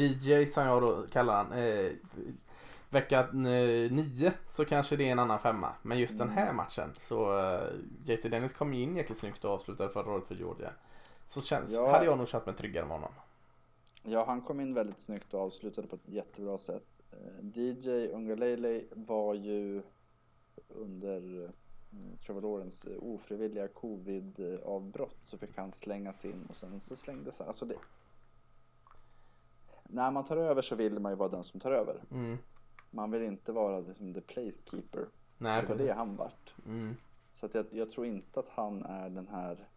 A: DJ som jag då kallar han. Eh, vecka eh, nio så kanske det är en annan femma. Men just den här matchen så eh, JT Dennis kom ju in jäkligt snyggt och avslutade förra året för Georgia. Så känns,
B: Ja.
A: hade jag nog känt mig tryggare med honom.
B: Ja, han kom in väldigt snyggt och avslutade på ett jättebra sätt. Eh, DJ Ungalele var ju under eh, Trevor Lawrence eh, ofrivilliga covid-avbrott så fick han slängas in och sen så slängdes han. Alltså det... När man tar över så vill man ju vara den som tar över.
A: Mm.
B: Man vill inte vara liksom the placekeeper.
A: Nej,
B: det var det han vart.
A: Mm.
B: Så att jag, jag tror inte att han är den här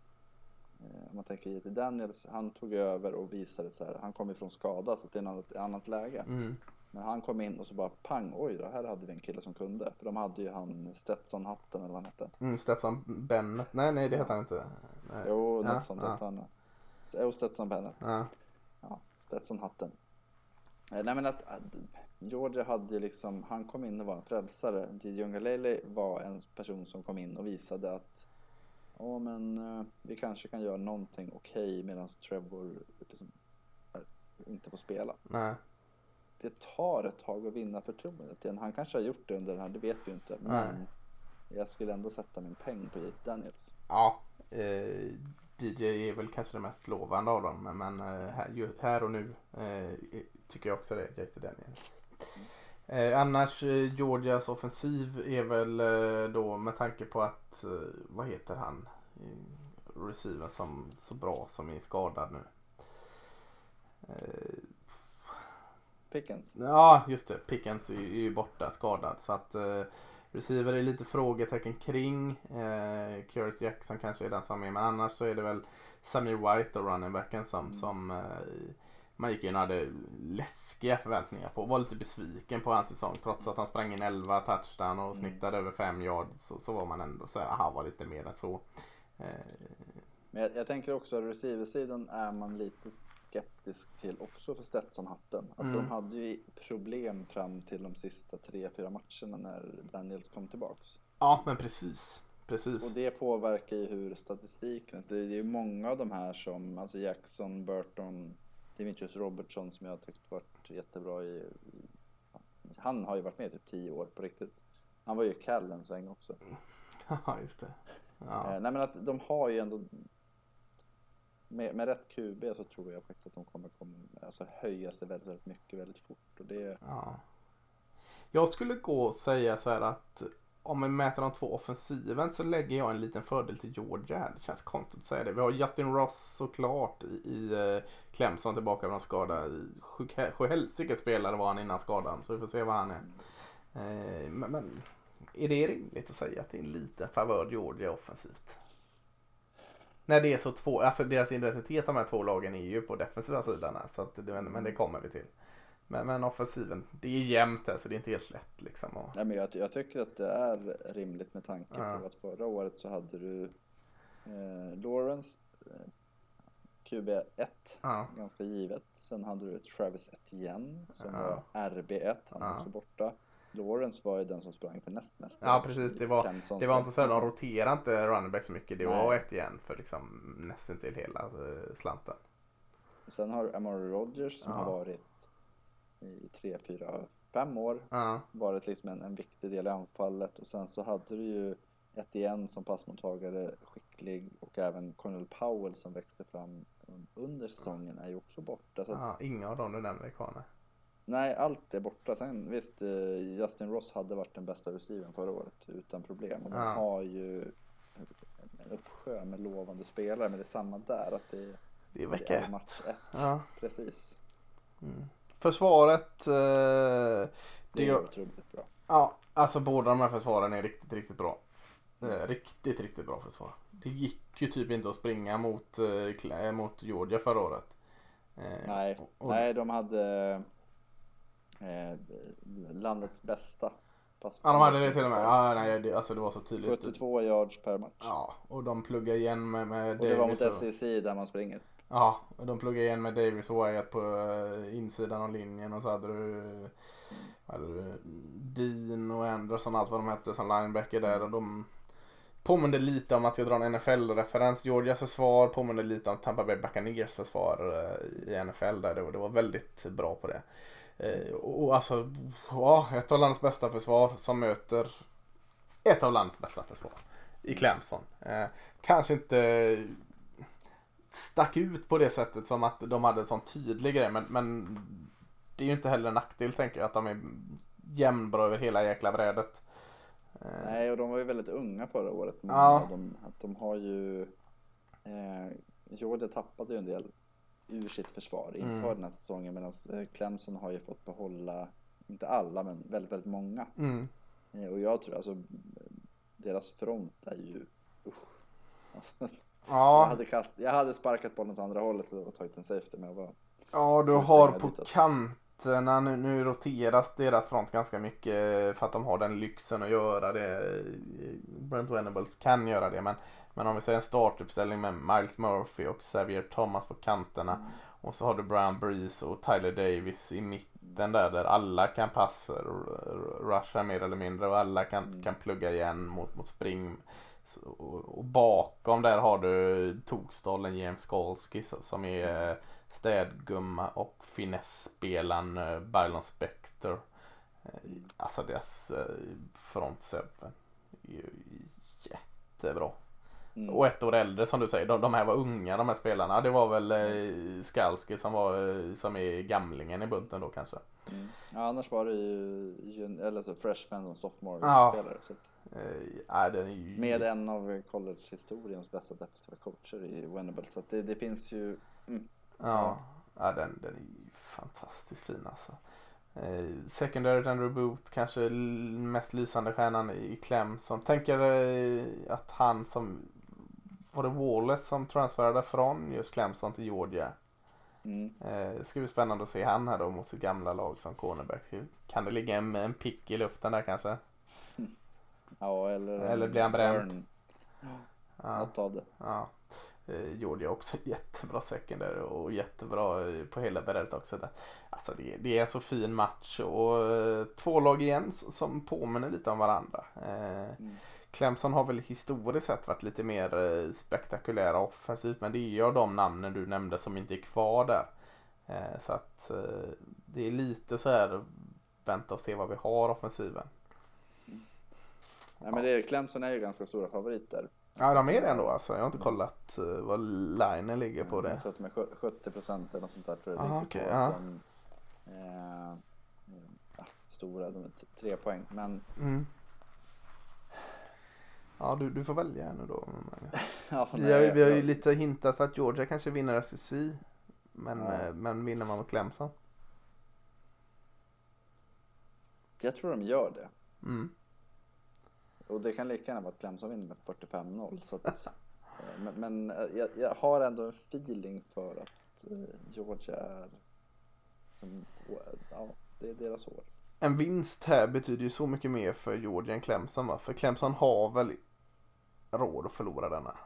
B: om man tänker JT Daniels, han tog över och visade så här, han kom ifrån skada så det är ett annat, läge.
A: Mm.
B: Men han kom in och så bara pang, oj då, här hade vi en kille som kunde. För de hade ju han Stetson-hatten eller vad han hette.
A: Mm, Stetson Bennett. Nej, nej det heter han inte. Nej.
B: Jo,
A: Ja,
B: något sånt
A: ja.
B: hette han. Jo, Stetson Bennett.
A: Ja.
B: Ja, Stetson-hatten. Eh, Nej men att, att Georgia hade ju liksom, han kom in och var en frälsare. DJ Ungalele var en person som kom in och visade att Ja men eh, vi kanske kan göra någonting okej medan Trevor liksom, eh, inte får spela.
A: Nej.
B: Det tar ett tag att vinna förtroendet igen. Han kanske har gjort det under den här, det vet vi ju inte. Men
A: Nej.
B: jag skulle ändå sätta min peng på JT Daniels.
A: Ja, eh, DJ är väl kanske det mest lovande av dem. Men, men eh, här, här och nu eh, tycker jag också det, JT Daniels. Eh, annars eh, Georgias offensiv är väl eh, då med tanke på att, eh, vad heter han? Eh, Receiver som så bra som är skadad nu. Eh,
B: Pickens.
A: Ja, just det. Pickens är, är ju borta skadad. Så att eh, receiver är lite frågetecken kring. Eh, Curtis Jackson kanske är den som är. Men annars så är det väl Samir White och running backen som,
B: Mm.
A: som eh, man gick in och hade läskiga förväntningar på. Var lite besviken på hans säsong. Trots att han sprang in 11 touchdown och
B: Mm.
A: snittade över 5 yards. Så, så var man ändå så här, aha, var lite mer än så. Eh,
B: Men jag, jag tänker också att receiversidan är man lite skeptisk till också för Stetson-hatten. Att
A: Mm.
B: de hade ju problem fram till de sista tre, fyra matcherna när Daniels kom tillbaks.
A: ja, men precis. Precis.
B: Och det påverkar ju hur statistiken, det är ju många av de här som, alltså Jackson, Burton, Dimitrius Robertson som jag har tyckt varit jättebra i, i han har ju varit med i typ tio år på riktigt. Han var ju Cal en sväng också.
A: Ja, just det. Ja.
B: Eh, nej men att de har ju ändå med, med rätt QB så tror jag faktiskt att de kommer, kommer alltså, höja sig väldigt, väldigt mycket väldigt fort. Och det,
A: Ja. Jag skulle gå och säga så här att om vi mäter de två offensiven så lägger jag en liten fördel till Georgia. Det känns konstigt att säga det. Vi har Justin Ross såklart i, i eh, Clemson tillbaka från skada. Sjuhelsike spelare var han innan skadan så vi får se vad han är. Eh, men, men är det rimligt att säga att det är en liten favör Georgia offensivt? När det är så två, alltså deras identitet de här två lagen är ju på defensiva sidan så att men det kommer vi till. Men, men offensiven, det är jämnt här så det är inte helt lätt liksom. Och,
B: nej men jag, jag tycker att det är rimligt med tanke
A: Ja.
B: på att förra året så hade du eh, Lawrence eh, QB1
A: ja,
B: ganska givet. Sen hade du Travis Etienne som
A: Ja.
B: var RB1, han
A: Ja.
B: också borta. Lawrence var ju den som sprang för näst mest.
A: ja precis, det var, det var inte så att de roterade inte running back så mycket. Det var ett igen för liksom nästan till hela eh, slanten.
B: Sen har du Amari Rogers som har varit i tre, fyra, fem år.
A: Ja,
B: Varit liksom en, en viktig del i anfallet. Och sen så hade du ju Etienne som passmottagare, skicklig. Och även Cornel Powell som växte fram under säsongen är ju också borta. Så att,
A: ja, inga av dem du nämner är kvar nu.
B: Nej, allt är borta. Sen visst, eh, Justin Ross hade varit den bästa receivern förra året utan problem. Och
A: Ja.
B: har ju en uppsjö med lovande spelare. Men det är samma där, att det,
A: Det är
B: det
A: vecka
B: är
A: ett.
B: match ett.
A: Ja.
B: Precis.
A: Mm. Försvaret. Eh,
B: Det är otroligt bra.
A: ja, alltså båda de här försvaren är riktigt, riktigt bra. Eh, riktigt, riktigt bra försvar. Det gick ju typ inte att springa mot, Cla- mot Georgia förra året. Eh,
B: Nej,
A: och-
B: nej de hade eh, landets bästa pass.
A: Ja, de hade det till och med. Ja, nej, det, alltså det var så tydligt.
B: 72 yards per match.
A: Ja, och de pluggade igen med, med
B: och det var mot SEC där man springer.
A: Ja, och de pluggade igen med Davis och Wyatt på eh, insidan av linjen och så hade du, hade du Dean och Anderson allt vad de hette som linebacker där och de påminner lite om att jag drar en NFL-referens. Georgias försvar påminner lite om Tampa Bay Buccaneers försvar eh, i NFL där det var, det var väldigt bra på det. Eh, och alltså, ja, ett av landets bästa försvar som möter ett av landets bästa försvar i Clemson. Kanske inte stack ut på det sättet som att de hade en sån tydlig grej men, men det är ju inte heller en nackdel tänker jag att de är jämnbra över hela jäkla brädet. Eh,
B: Nej, och de var ju väldigt unga förra året. Men
A: Ja.
B: de, att de har ju... Eh, Georgia tappade ju en del ur sitt försvar inför
A: Mm.
B: den här säsongen. Medan eh, Clemson har ju fått behålla, inte alla, men väldigt, väldigt många.
A: Mm.
B: Eh, och jag tror alltså, deras front är ju... Usch. Alltså, jag,
A: Ja,
B: hade kast, jag hade sparkat bollen åt andra hållet och tagit en safety. Men jag var,
A: ja, du har på
B: ditåt?
A: kanterna nu, nu roteras deras front ganska mycket för att de har den lyxen att göra det. Brent Venables kan göra det men, men om vi säger en startuppställning med Miles Murphy och Xavier Thomas på kanterna Och så har du Brian Breeze och Tyler Davis i mitten där, där alla kan passa, rusha mer eller mindre och alla kan,
B: Mm.
A: kan plugga igen mot, mot spring. Och, bakom där har du Tokstollen, James Skolsky som är eh, städgumma och finessspelaren eh, Bylon Spector. Eh, alltså deras front seven är ju jättebra.
B: Mm.
A: Och ett år äldre som du säger. De, de här var unga de här spelarna. Det var väl eh, Skalski som var eh, som är gamlingen i bunten då kanske.
B: Mm. Ja, annars var det ju eller så freshman och sophomore
A: Ja.
B: spelare. Så att,
A: Eh, ja, den är ju...
B: med en av college-historiens bästa defensiva coacher i Venable. Så att det, det finns ju... Mm.
A: Ja, ja den, den är ju fantastiskt fin alltså. Eh, secondary Andrew Boot, kanske mest lysande stjärnan i Clemson. Tänker eh, att han som, var det Wallace som transferade från just Clemson till Georgia?
B: Mm.
A: Eh, det ska bli spännande att se han här då mot sitt gamla lag som cornerback. Kan det ligga en, en pick i luften där kanske?
B: Ja, eller...
A: Eller blir han bränd? Ja.
B: Något av det.
A: Ja. Eh, Georgia också jättebra secondary och jättebra eh, på hela bredden också. Där. Alltså det, det är en så fin match och två lag igen som påminner lite om varandra.
B: Mm.
A: Clemson har väl historiskt sett varit lite mer eh, spektakulära offensivt men det är ju av de namnen du nämnde som inte är kvar där. Eh, så att eh, det är lite så här vänta och se vad vi har offensiven.
B: Nej, men det, Clemson är ju ganska stora favoriter.
A: Ja de är det ändå alltså. Jag har inte kollat vad linen ligger på det.
B: Jag tror att de är sjö- 70 procent eller något sånt där. Tror jag
A: Ah,
B: på.
A: ja.
B: De, eh, ja, stora, de är tre poäng. Men
A: Mm. Ja, du, du får välja nu då.
B: Ja,
A: Vi har, vi har ju lite hintat för att Georgia kanske vinner SEC. Men,
B: Ja.
A: eh, men vinner man mot Clemson?
B: jag tror de gör det.
A: Mm.
B: Och det kan lika gärna vara att Clemson vinner med 45-0. Så att, eh, men men eh, jag, jag har ändå en feeling för att Georgia är... Som, ja, det är deras år.
A: En vinst här betyder ju så mycket mer för Georgia än Clemson va? För Clemson har väl råd att förlora denna.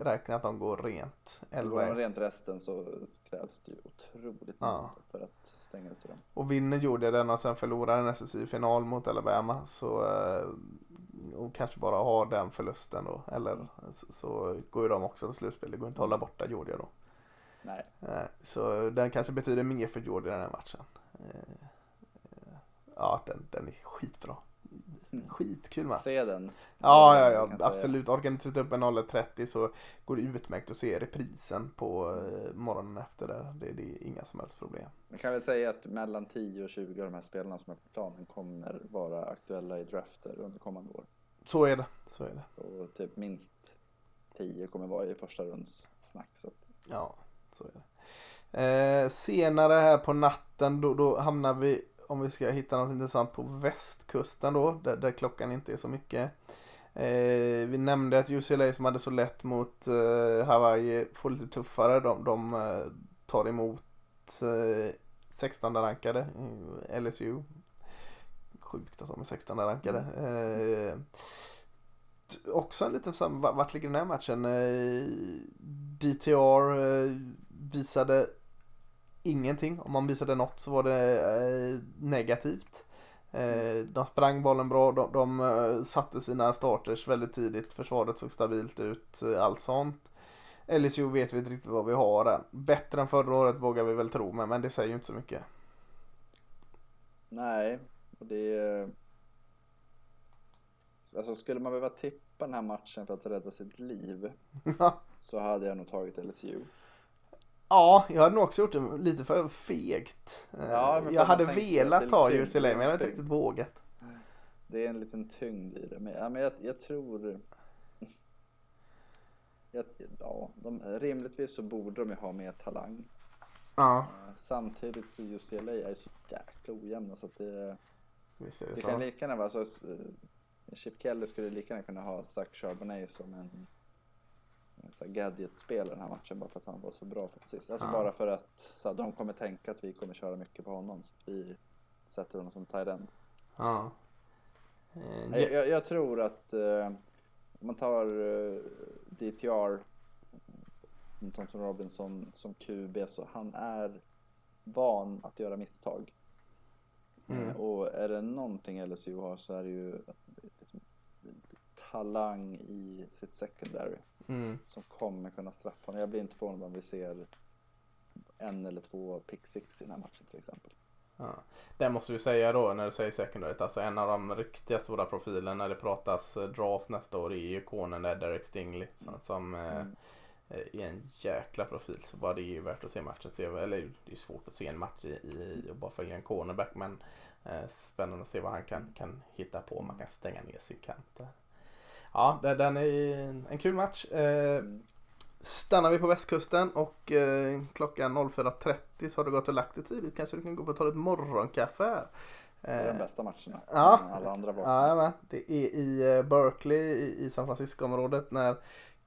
A: Räkna att de går rent
B: Går de
A: 11
B: rent resten så krävs det ju otroligt
A: Ja.
B: mycket för att stänga ut dem.
A: Och vinner Georgia den och sen förlorar en SEC-final mot Alabama så eh, och kanske bara har den förlusten då. Eller så- så går ju de också till slutspel. Det går inte att hålla borta Georgia då.
B: Nej,
A: Eh, Så den kanske betyder mer för Georgia den här matchen. Eh, Ja, den, den är skitbra. Skitkul match.
B: se den.
A: Ja, ja,
B: Jag
A: ja absolut. Orkar inte sätta upp en 0.30 så går det utmärkt att se reprisen på eh, morgonen efter där. Det, det är inga som helst problem.
B: Man kan väl säga att mellan 10 och 20 av de här spelarna som är på planen kommer vara aktuella i drafter under kommande år.
A: Så är det. Så är det.
B: Och typ minst 10 kommer vara i första runds snack. Så att,
A: Ja, så är det. Eh, senare här på natten då, då hamnar vi, om vi ska hitta något intressant, på västkusten då, där, där klockan inte är så mycket. Eh, vi nämnde att UCLA som hade så lätt mot eh, Hawaii får lite tuffare. De, de eh, tar emot eh, 16 rankade eh, LSU. Sjukt att de är 16 rankade. Eh, t- också en liten vart ligger den här matchen? Eh, DTR eh, visade ingenting. Om man visade något så var det eh, negativt. Eh, de sprang bollen bra, de, de eh, satte sina starters väldigt tidigt, försvaret såg stabilt ut, allt sånt. LSU vet vi inte riktigt vad vi har än. Bättre än förra året vågar vi väl tro, men, men det säger ju inte så mycket.
B: nej, och det. Alltså skulle man behöva tippa den här matchen för att rädda sitt liv så hade jag nog tagit LSU.
A: Ja, jag hade nog också gjort det lite för fegt. Eh,
B: Ja, för
A: jag hade velat ta UCLA, men jag hade inte riktigt vågat.
B: Det är en liten tyngd i det. Men, ja, men jag, jag tror... Jag, ja, de, rimligtvis så borde de ju ha mer talang.
A: Ja,
B: Eh, Samtidigt så UCLA är så jäkla ojämna så att det,
A: visst är det
B: det
A: så.
B: kan lika gärna vara så. eh, Chip Kelly skulle lika gärna kunna ha Zach Charbonnet som en, här gadget-spelare den här matchen bara för att han var så bra för sist. Alltså
A: Ja.
B: bara för att så här, de kommer tänka att vi kommer köra mycket på honom så vi sätter honom som tight end.
A: Ja. Eh,
B: Nej, Jag, jag, jag tror att eh, om man tar eh, DTR, Thompson Robinson som QB så han är van att göra misstag.
A: Mm.
B: Eh, och är det någonting LSU har så är det ju liksom, talang i sitt secondary
A: Mm.
B: som kommer kunna straffa honom. Jag blir inte förvånad om vi ser en eller två pick six i den här matchen till exempel.
A: Ja. Det måste vi säga då när du säger secondaryt. Alltså en av de riktiga stora profilerna när det pratas eh, draft nästa år är ju ikonen där Derek Stingley. Som, som eh,
B: Mm.
A: är en jäkla profil. Så bara det är ju värt att se matchen. Se, eller det är svårt att se en match i, i och bara följa en cornerback. Men eh, spännande att se vad han kan, kan hitta på. Man kan stänga ner sin kant där. Ja, den är en kul match. Eh. Stannar vi på västkusten och eh, klockan 04.30 så har du gått och lagt dig tidigt. Kanske du kan gå upp och ta ett morgonkaffe här.
B: Det är de
A: Eh,
B: bästa matcherna.
A: ja.
B: Alla andra var.
A: Ja, men det är i Berkeley i, San Francisco-området när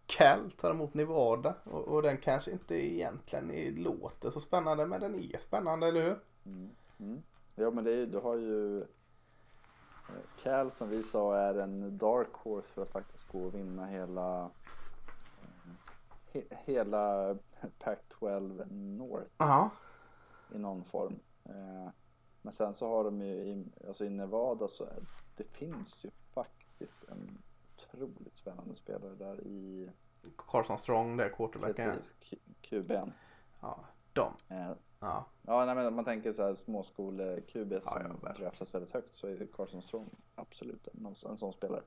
A: Cal tar emot Nevada. Och, och den kanske inte egentligen är, låter så spännande men den är spännande, eller hur?
B: Mm. Mm. Ja men det är, du har ju Cal som vi sa är en dark horse för att faktiskt gå och vinna hela eh, he, hela Pac-12 North
A: Ja.
B: i någon form. Eh, Men sen så har de ju i, alltså i Nevada så är, det finns ju faktiskt en otroligt spännande spelare där i
A: Carson Strong, det är quarterbacken.
B: precis QB'n.
A: Ja, de. Ja.
B: Ja, nej, men om man tänker så här småskole-QB som
A: Ja, ja,
B: draftas väldigt högt så är det Carson Strong absolut en, en sån spelare.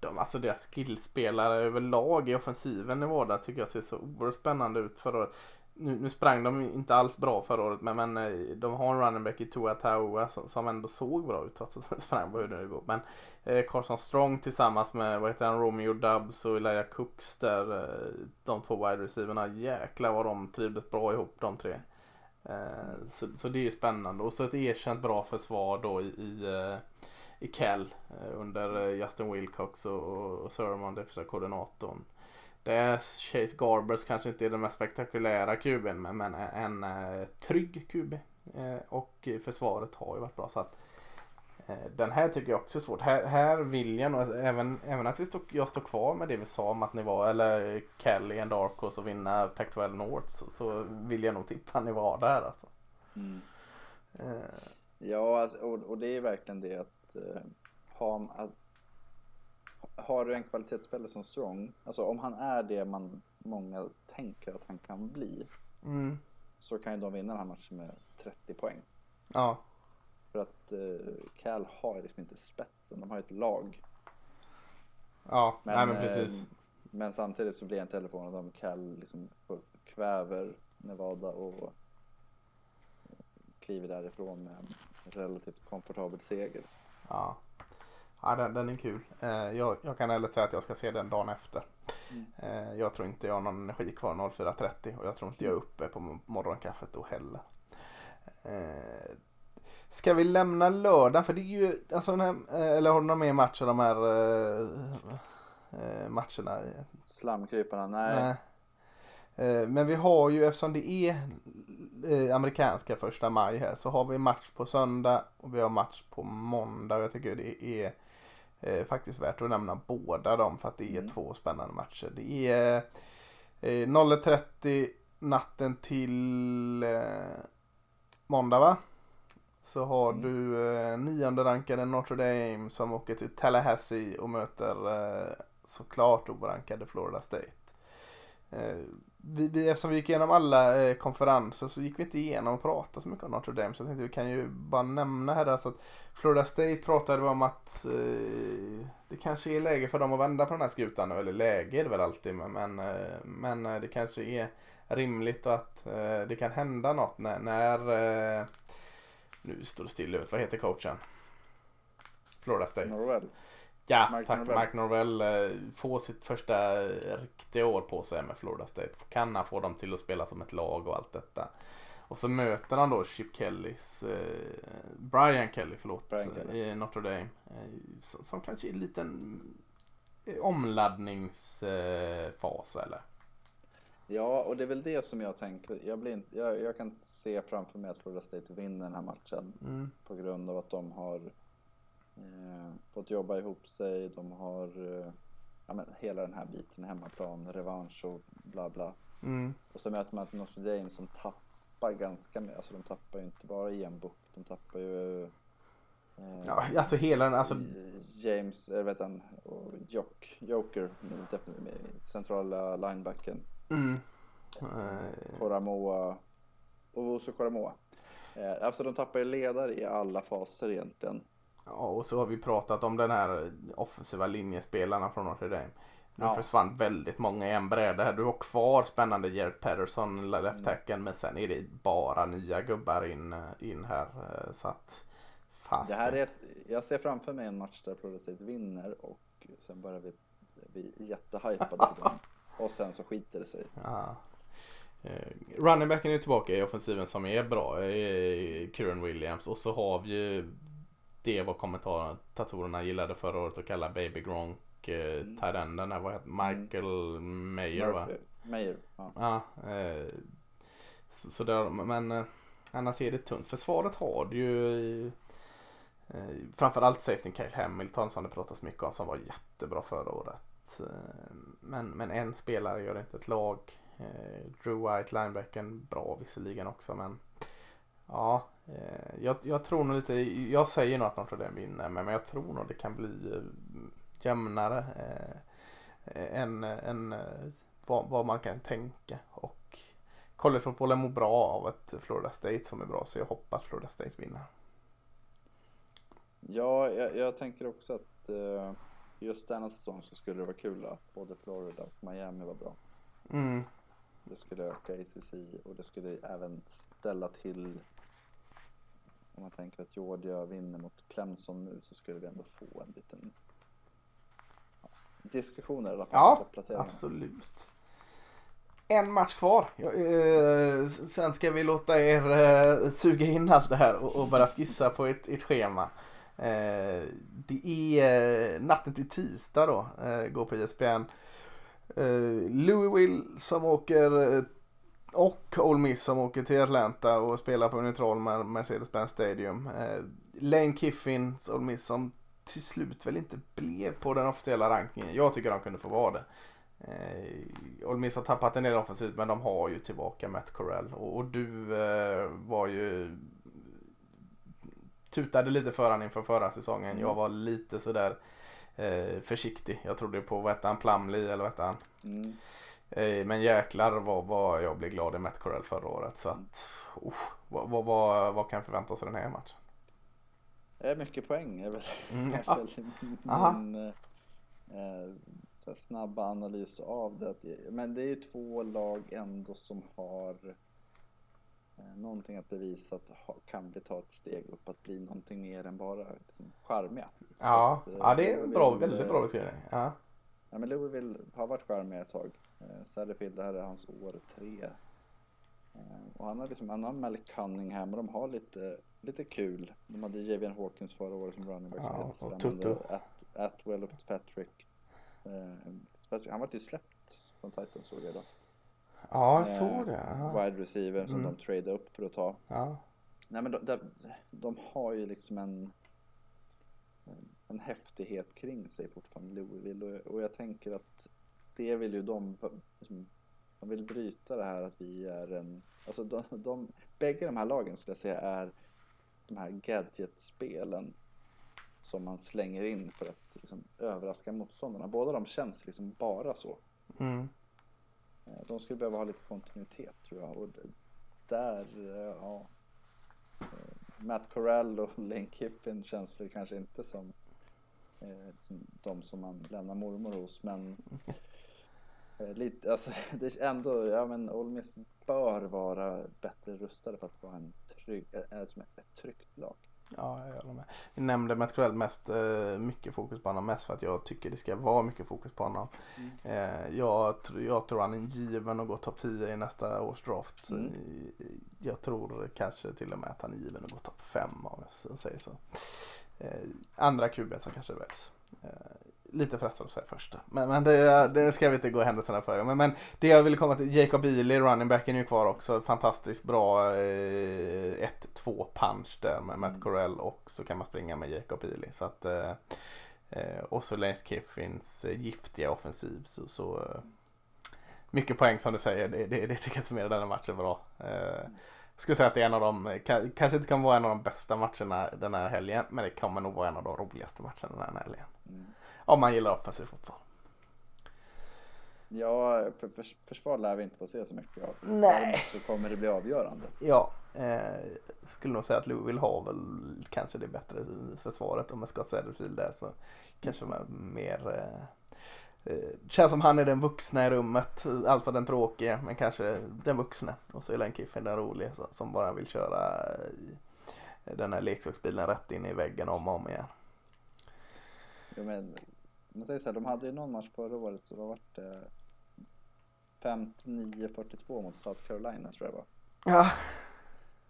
A: De, alltså deras skillspelare överlag i offensiven i Nevada tycker jag ser så oerhört spännande ut förra året. Nu, nu sprang de inte alls bra förra året men, men eh, de har en running back i Tua Taua som, som ändå såg bra ut trots att de inte sprang på hur det går. Men eh, Carson Strong tillsammans med vad heter han, Romeo Dubs och Elijah Cooks där eh, de två wide receiverna jäklar vad de trivdes bra ihop de tre. Eh, så, så det är ju spännande och så ett erkänt bra försvar då i, i eh, i Kell eh, under eh, Justin Wilcox och, och, och Sermon, defensiva koordinatorn. Det är Chase Garbers kanske inte är den mest spektakulära kuben men, men en, en trygg QB. Eh, och försvaret har ju varit bra så att eh, den här tycker jag också är svårt. Här, här vill jag nog, även, även att vi stod, jag står kvar med det vi sa om att ni var, eller Cal i en dark horse och vinna Pac-12 North så, så vill jag nog tippa Nevada här alltså. Eh,
B: Ja, alltså, och, och det är verkligen det att eh, ha, alltså, har du en kvalitetsspelare som Strong, alltså om han är det man många tänker att han kan bli
A: mm,
B: så kan ju de vinna den här matchen med 30 poäng.
A: ja,
B: För att eh, Cal har liksom inte spetsen, de har ju ett lag.
A: ja,
B: Men,
A: nej men
B: eh,
A: precis.
B: Men samtidigt så blir jag inte heller förvånad om Cal liksom kväver Nevada och kliver därifrån med en relativt komfortabel seger.
A: Ja, ja den, den är kul. Eh, jag, jag kan ärligt säga att jag ska se den dagen efter.
B: Mm.
A: Jag tror inte jag har någon energi kvar 04.30 och jag tror inte jag är uppe på morgonkaffet då heller. Ska vi lämna lördagen? För det är ju, alltså den här, eh, eller har du någon mer match av de här eh, eh, matcherna?
B: Slamkryparna, nej.
A: Nej. Eh, Men vi har ju eftersom det är eh, amerikanska första maj här så har vi match på söndag och vi har match på måndag. Jag tycker det är faktiskt värt att nämna båda dem för att det är
B: Mm.
A: två spännande matcher. Det är eh, 01.30 natten till måndag va? Så har
B: Mm.
A: du eh, nionde rankade Notre Dame som åker till Tallahassee och möter eh, såklart orankade Florida State. Eh, vi, vi, eftersom vi gick igenom alla eh, konferenser så gick vi inte igenom och pratade så mycket om Notre Dame. Så jag tänkte vi kan ju bara nämna här alltså att Florida State pratade om att eh, det kanske är läge för dem att vända på den här skutan nu. Eller läge är det väl alltid men, men, eh, eh, det kanske är rimligt att eh, det kan hända något när, när nu står det still ut. Vad heter coachen? Florida State.
B: Norwell.
A: Ja,
B: Mike
A: tack.
B: Norvell.
A: Mike Norvell eh, får sitt första eh, riktiga år på sig med Florida State. Kan han få dem till att spela som ett lag och allt detta. Och så möter han då Chip Kellys, eh, Brian Kelly förlåt,
B: Brian Kelly.
A: i Notre Dame. Eh, som, som kanske är en liten eh, omladdningsfas eller?
B: Ja, och det är väl det som jag tänker. Jag, blir inte, jag, jag kan se framför mig att Florida State vinner den här matchen
A: Mm.
B: på grund av att de har eh, fått jobba ihop sig. De har eh, ja, men hela den här biten, hemmaplan, revansch och bla bla.
A: Mm.
B: Och så möter man Notre Dame som tappar ganska mycket. Alltså de tappar ju inte bara Ian Book, de tappar ju eh,
A: Ja, alltså hela den, alltså
B: James, eller vet han, och Jock, Joker, centrala linebacken.
A: mm. Eh,
B: Koramoa, Owusu Koramoa. Eh, alltså de tappar ju ledare i alla faser egentligen.
A: Ja, och så har vi pratat om den här offensiva linjespelarna från Notre Dame. Nu
B: Ja.
A: försvann väldigt många i en bräde här. Du har kvar spännande Jared Patterson, left
B: Mm.
A: men sen är det bara nya gubbar in, in här. eh, Så att, fast.
B: Det här är ett, jag ser framför mig en match där State vinner och sen börjar vi bli jättehypade på dem. Och sen så skiter det sig.
A: Ja. Eh, Running backen är tillbaka i offensiven som är bra. eh, Kieran Williams. Och så har vi ju det vad kommentatorerna gillade förra året att kalla Baby Gronk. Eh,
B: Mm.
A: tight enden där, vad heter Michael Mayer va?
B: Murphy, Mayer, ja.
A: Ja. Eh, så, så där, men eh, annars är det tunt. Försvaret har du ju Eh, framförallt safety Kyle Hamilton som det pratas mycket om som var jättebra förra året. Eh, men, men en spelare gör inte ett lag. Eh, Drew White, linebacken, bra visserligen också men ja, jag, jag tror nog lite, jag säger nog att Notre Dame vinner men, jag tror nog det kan bli jämnare eh, än, än vad, vad man kan tänka. Och collegefotbollen mår bra av ett Florida State som är bra så jag hoppas Florida State vinner.
B: Ja, jag, jag tänker också att eh, just denna säsong så skulle det vara kul att både Florida och Miami var bra.
A: Mm.
B: Det skulle öka ACC och det skulle även ställa till om man tänker att Georgia vinner mot Clemson nu så skulle vi ändå få en liten ja, diskussioner i alla fall.
A: Ja, absolut. En match kvar. Eh, sen ska vi låta er eh, suga in allt det här och, och börja skissa på ett, ett schema. Eh, det är eh, natten till tisdag då, eh, går på ESPN. Eh, Louisville som åker eh, och Ole Miss som åker till Atlanta och spelar på neutral Mercedes-Benz Stadium. Eh, Lane Kiffins Ole Miss som till slut väl inte blev på den officiella rankingen. Jag tycker de kunde få vara det. Eh, Ole Miss har tappat en del offensivt men de har ju tillbaka Matt Corell. Och, och du eh, var ju tutade lite för han inför förra säsongen.
B: Mm.
A: Jag var lite sådär eh, försiktig. Jag trodde på, vad hette han, Plumlee eller vad hette han?
B: Mm.
A: Eh, men jäklar vad, vad jag blev glad i Matt Corell förra året. Så att, uh, vad, vad, vad, vad kan förvänta oss i den här matchen?
B: Eh, mycket poäng är väl,
A: Mm,
B: är
A: ja.
B: min eh, eh, snabba analys av det. Men det är ju två lag ändå som har någonting att bevisa att kan vi ta ett steg upp att bli någonting mer än bara liksom, charmiga.
A: Ja,
B: Att, eh,
A: ja det är en bra, väldigt bra beskrivning. Ja.
B: Ja, men Louisville har varit charmiga ett tag. Eh, Satterfield, det här är hans år tre. Eh, och han har liksom, han har Malik Cunningham och de har lite, lite kul. De hade Javian Hawkins förra året som running back som
A: Ja, och. Tutu.
B: At, Atwell och Fitzpatrick. Eh, Fitzpatrick. Han var ju släppt från Titans såg jag då.
A: Ja, jag
B: Eh,
A: såg det. Ja.
B: Wide receiver som
A: Mm.
B: de tradade upp för att ta.
A: Ja.
B: Nej men de, de, de har ju liksom en, en häftighet kring sig fortfarande, Louisville. Och, och jag tänker att det vill ju de, liksom, de vill bryta det här att vi är en, alltså de, de, bägge de här lagen skulle jag säga är de här gadgetspelen som man slänger in för att liksom, överraska motståndarna. Båda de känns liksom bara så.
A: Mm.
B: Eh, de skulle behöva ha lite kontinuitet tror jag. Och där, eh, ja. Eh, Matt Corral och Lane Kiffin känns väl kanske inte som, som de som man lämnar mormor hos. Men lite, alltså, det är ändå, ja men Ole Miss bör vara bättre rustade för att vara en trygg, som ett tryggt lag.
A: Ja, jag håller med. Vi nämnde Matt Corell mest, eh, mycket fokus på honom. Mest för att jag tycker det ska vara mycket fokus på honom.
B: Mm.
A: Eh, jag, jag tror han är given att gå topp 10 i nästa års draft.
B: Mm.
A: Jag tror kanske till och med att han är given att gå topp 5 om jag säger så. Eh, andra QB som kanske väljs. Eh, lite frestad att säga första. Men, men det, det ska vi inte gå händelserna för. Men, men det jag ville komma till, Jacob Ely, running backen är ju kvar också. Fantastiskt bra eh, 1-2 punch där med Matt
B: Mm.
A: Corell och så kan man springa med Jacob Ely. Så att, eh, eh, och så Lance Kiffins eh, giftiga offensiv. Så, så eh, mycket poäng som du säger, det, det, det tycker jag summerar den här matchen bra. Eh, jag skulle säga att det är en av de, ka- kanske inte kan vara en av de bästa matcherna den här helgen, men det kommer nog vara en av de roligaste matcherna den här helgen.
B: Mm.
A: Om man gillar offensiv fotboll.
B: Ja, för, för, försvar lär vi inte få se så mycket av.
A: Nej.
B: Så kommer det bli avgörande.
A: Ja, eh, skulle nog säga att Louisville har väl kanske det bättre försvaret om man ska säga det där så kanske man mer eh, Känns som han är den vuxna i rummet, alltså den tråkiga men kanske den vuxna. Och så är Len Kiffin den roliga som bara vill köra den här leksaksbilen rätt in i väggen om och om igen.
B: Jo, men, man säger så här, de hade ju någon match förra året så var det 59-42 mot South Carolina tror jag var.
A: Ja.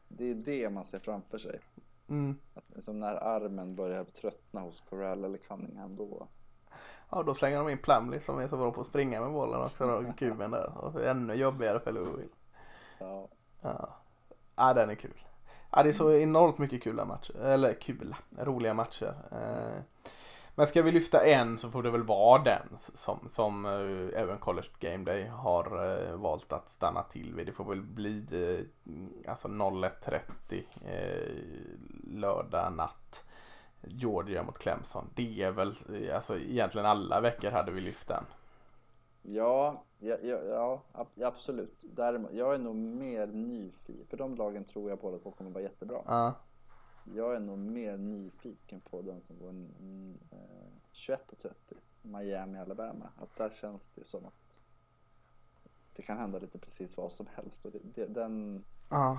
B: Det är det man ser framför sig.
A: Mm.
B: Att, liksom när armen börjar tröttna hos Corral eller Cunningham då.
A: Ja, då slänger de in Plumlee som är så bra på att springa med bollen också då, kuben där. Och ännu jobbigare för Louisville.
B: Ja.
A: Ja. ja, den är kul. Ja, det är så enormt mycket kula matcher, eller kul, roliga matcher. Eh, men ska vi lyfta en så får det väl vara den som, som uh, även College Game Day har uh, valt att stanna till vid. Det får väl bli alltså 01.30 lördag natt. Georgia mot Clemson. Det är väl, alltså egentligen alla veckor hade vi lyft den.
B: Ja, ja, ja, ja absolut. Däremot, jag är nog mer nyfiken. För de lagen tror jag båda två kommer vara jättebra.
A: Uh.
B: Jag är nog mer nyfiken på den som går en, en, eh, 21.30. Miami, Alabama. Att där känns det som att det kan hända lite precis vad som helst. Och det, det, den,
A: uh.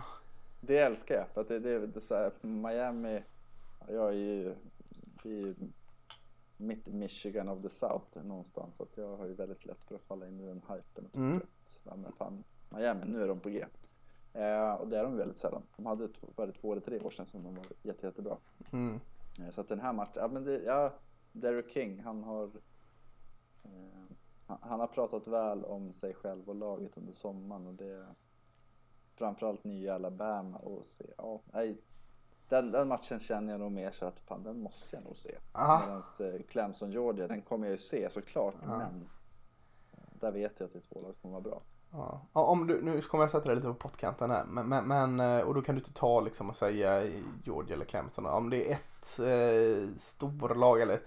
B: det älskar jag. För att det, det, det är så här, Miami, jag är ju, är mitt Michigan of the South någonstans. Så att jag har ju väldigt lätt för att falla in i den hypen. Och mm. att, ja, men fan, Miami, nu är de på G. Eh, och det är de väldigt sällan. De hade var det två eller tre år sedan som de var jätte, jättebra.
A: Mm.
B: Eh, så att den här matchen, ja men det, ja, Derek King, han har eh, han, har pratat väl om sig själv och laget under sommaren och det framförallt nya Alabama och se, ja, nej, den, den matchen känner jag nog mer så att fan den måste jag nog se. Medan eh, Clemson Georgia, den kommer jag ju se såklart, Aha. men där vet jag att det är två lag som kommer vara bra.
A: Ja. Om du, nu kommer jag sätta dig lite på pottkanten här. Men, men, men, eh, och då kan du inte ta liksom och säga Georgia eller Clemson. Om det är ett eh, storlag eller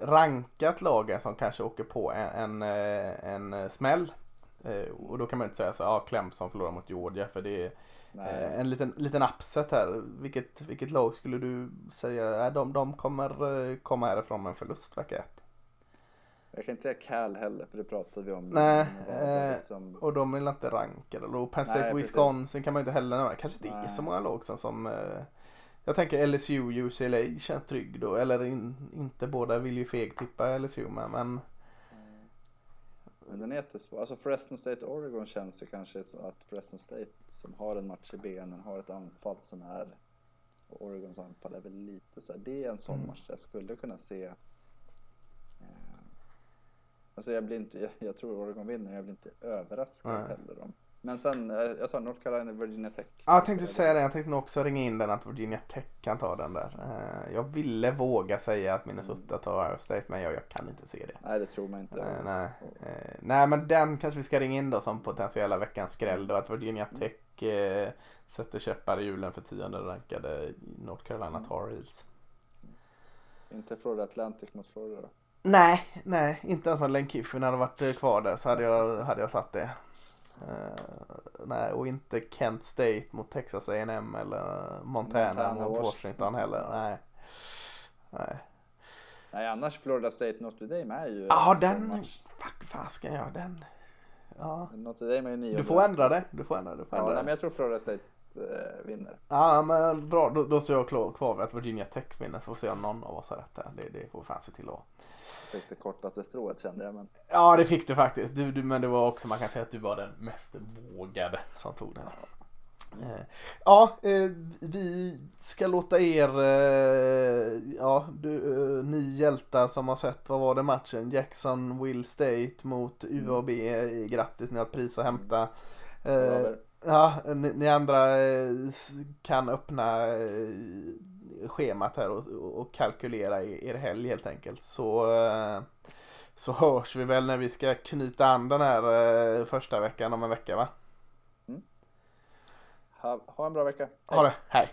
A: rankat lag som kanske åker på en, en, eh, en eh, smäll. Eh, och då kan man inte säga så ja Clemson förlorar mot Georgia för det är eh, en liten, liten upset här. Vilket, vilket lag skulle du säga, de, de kommer komma härifrån med en förlust vecka ett?
B: Jag kan inte säga Cal heller för det pratade vi om.
A: Nej, eh, liksom... och de är inte rankade. Och Penn State Nej, Wisconsin precis. kan man inte heller nämna. Kanske inte är så många lag som, som eh, jag tänker LSU, UCLA känns trygg då. Eller in, inte båda vill ju feg tippa LSU med men.
B: Men den är jättesvår. Alltså Fresno State Oregon känns ju kanske så att Fresno State som har en match i benen har ett anfall som är och Oregons anfall är väl lite så här, Det är en sån mm. match jag skulle kunna se Alltså jag blir inte, jag, jag tror Oregon vinner, jag blir inte överraskad Nej. heller om. Men sen, eh, jag tar North Carolina, Virginia Tech.
A: Ja, jag tänkte säga det. Jag tänkte nog också ringa in den att Virginia Tech kan ta den där. Eh, jag ville våga säga att Minnesota tar Ohio State, men jag, jag kan inte se det.
B: Nej, det tror man inte.
A: Nej, nej. nej, men den kanske vi ska ringa in då som potentiella veckans skräll då. Att Virginia mm. Tech eh, sätter käppar i hjulen för tionde rankade North Carolina mm. Tar Heels.
B: Inte Florida Atlantic mot Florida då?
A: Nej, nej, inte ens om Len Kiffin hade varit kvar där så hade jag, hade jag satt det. Uh, nej, och inte Kent State mot Texas A&M eller Montana, Montana mot Washington, Washington heller. Nej.
B: nej. Nej, annars Florida State Notre Dame är ju...
A: Ja, den... Fuck, fasken ja, den... Ja.
B: Notre Dame är ju nio.
A: Du får ändra det. Du får ändra, du får
B: ändra
A: ja,
B: nej, men jag tror Florida State vinner.
A: Ja, men bra. Då, då står jag klar, kvar vid att Virginia Tech vinner. Får se om någon av oss har rätt där. Det, det får fan se till att
B: Fick det kortaste strået kände jag. Men...
A: Ja, det fick du faktiskt. Du, du, men det var också, man kan säga att du var den mest vågade som tog den. Eh, ja, eh, vi ska låta er, eh, ja, du, ni hjältar som har sett, vad var det matchen? Jackson Will State mot UAB. Mm. Grattis, ni har ett pris att hämta. Ja, ni, ni andra kan öppna schemat här och, och kalkylera er helg helt enkelt. Så, eh, så hörs vi väl när vi ska knyta an den här eh, första veckan om en vecka va?
B: Mm. Ha, ha en bra vecka.
A: Hej. Ha det, hej.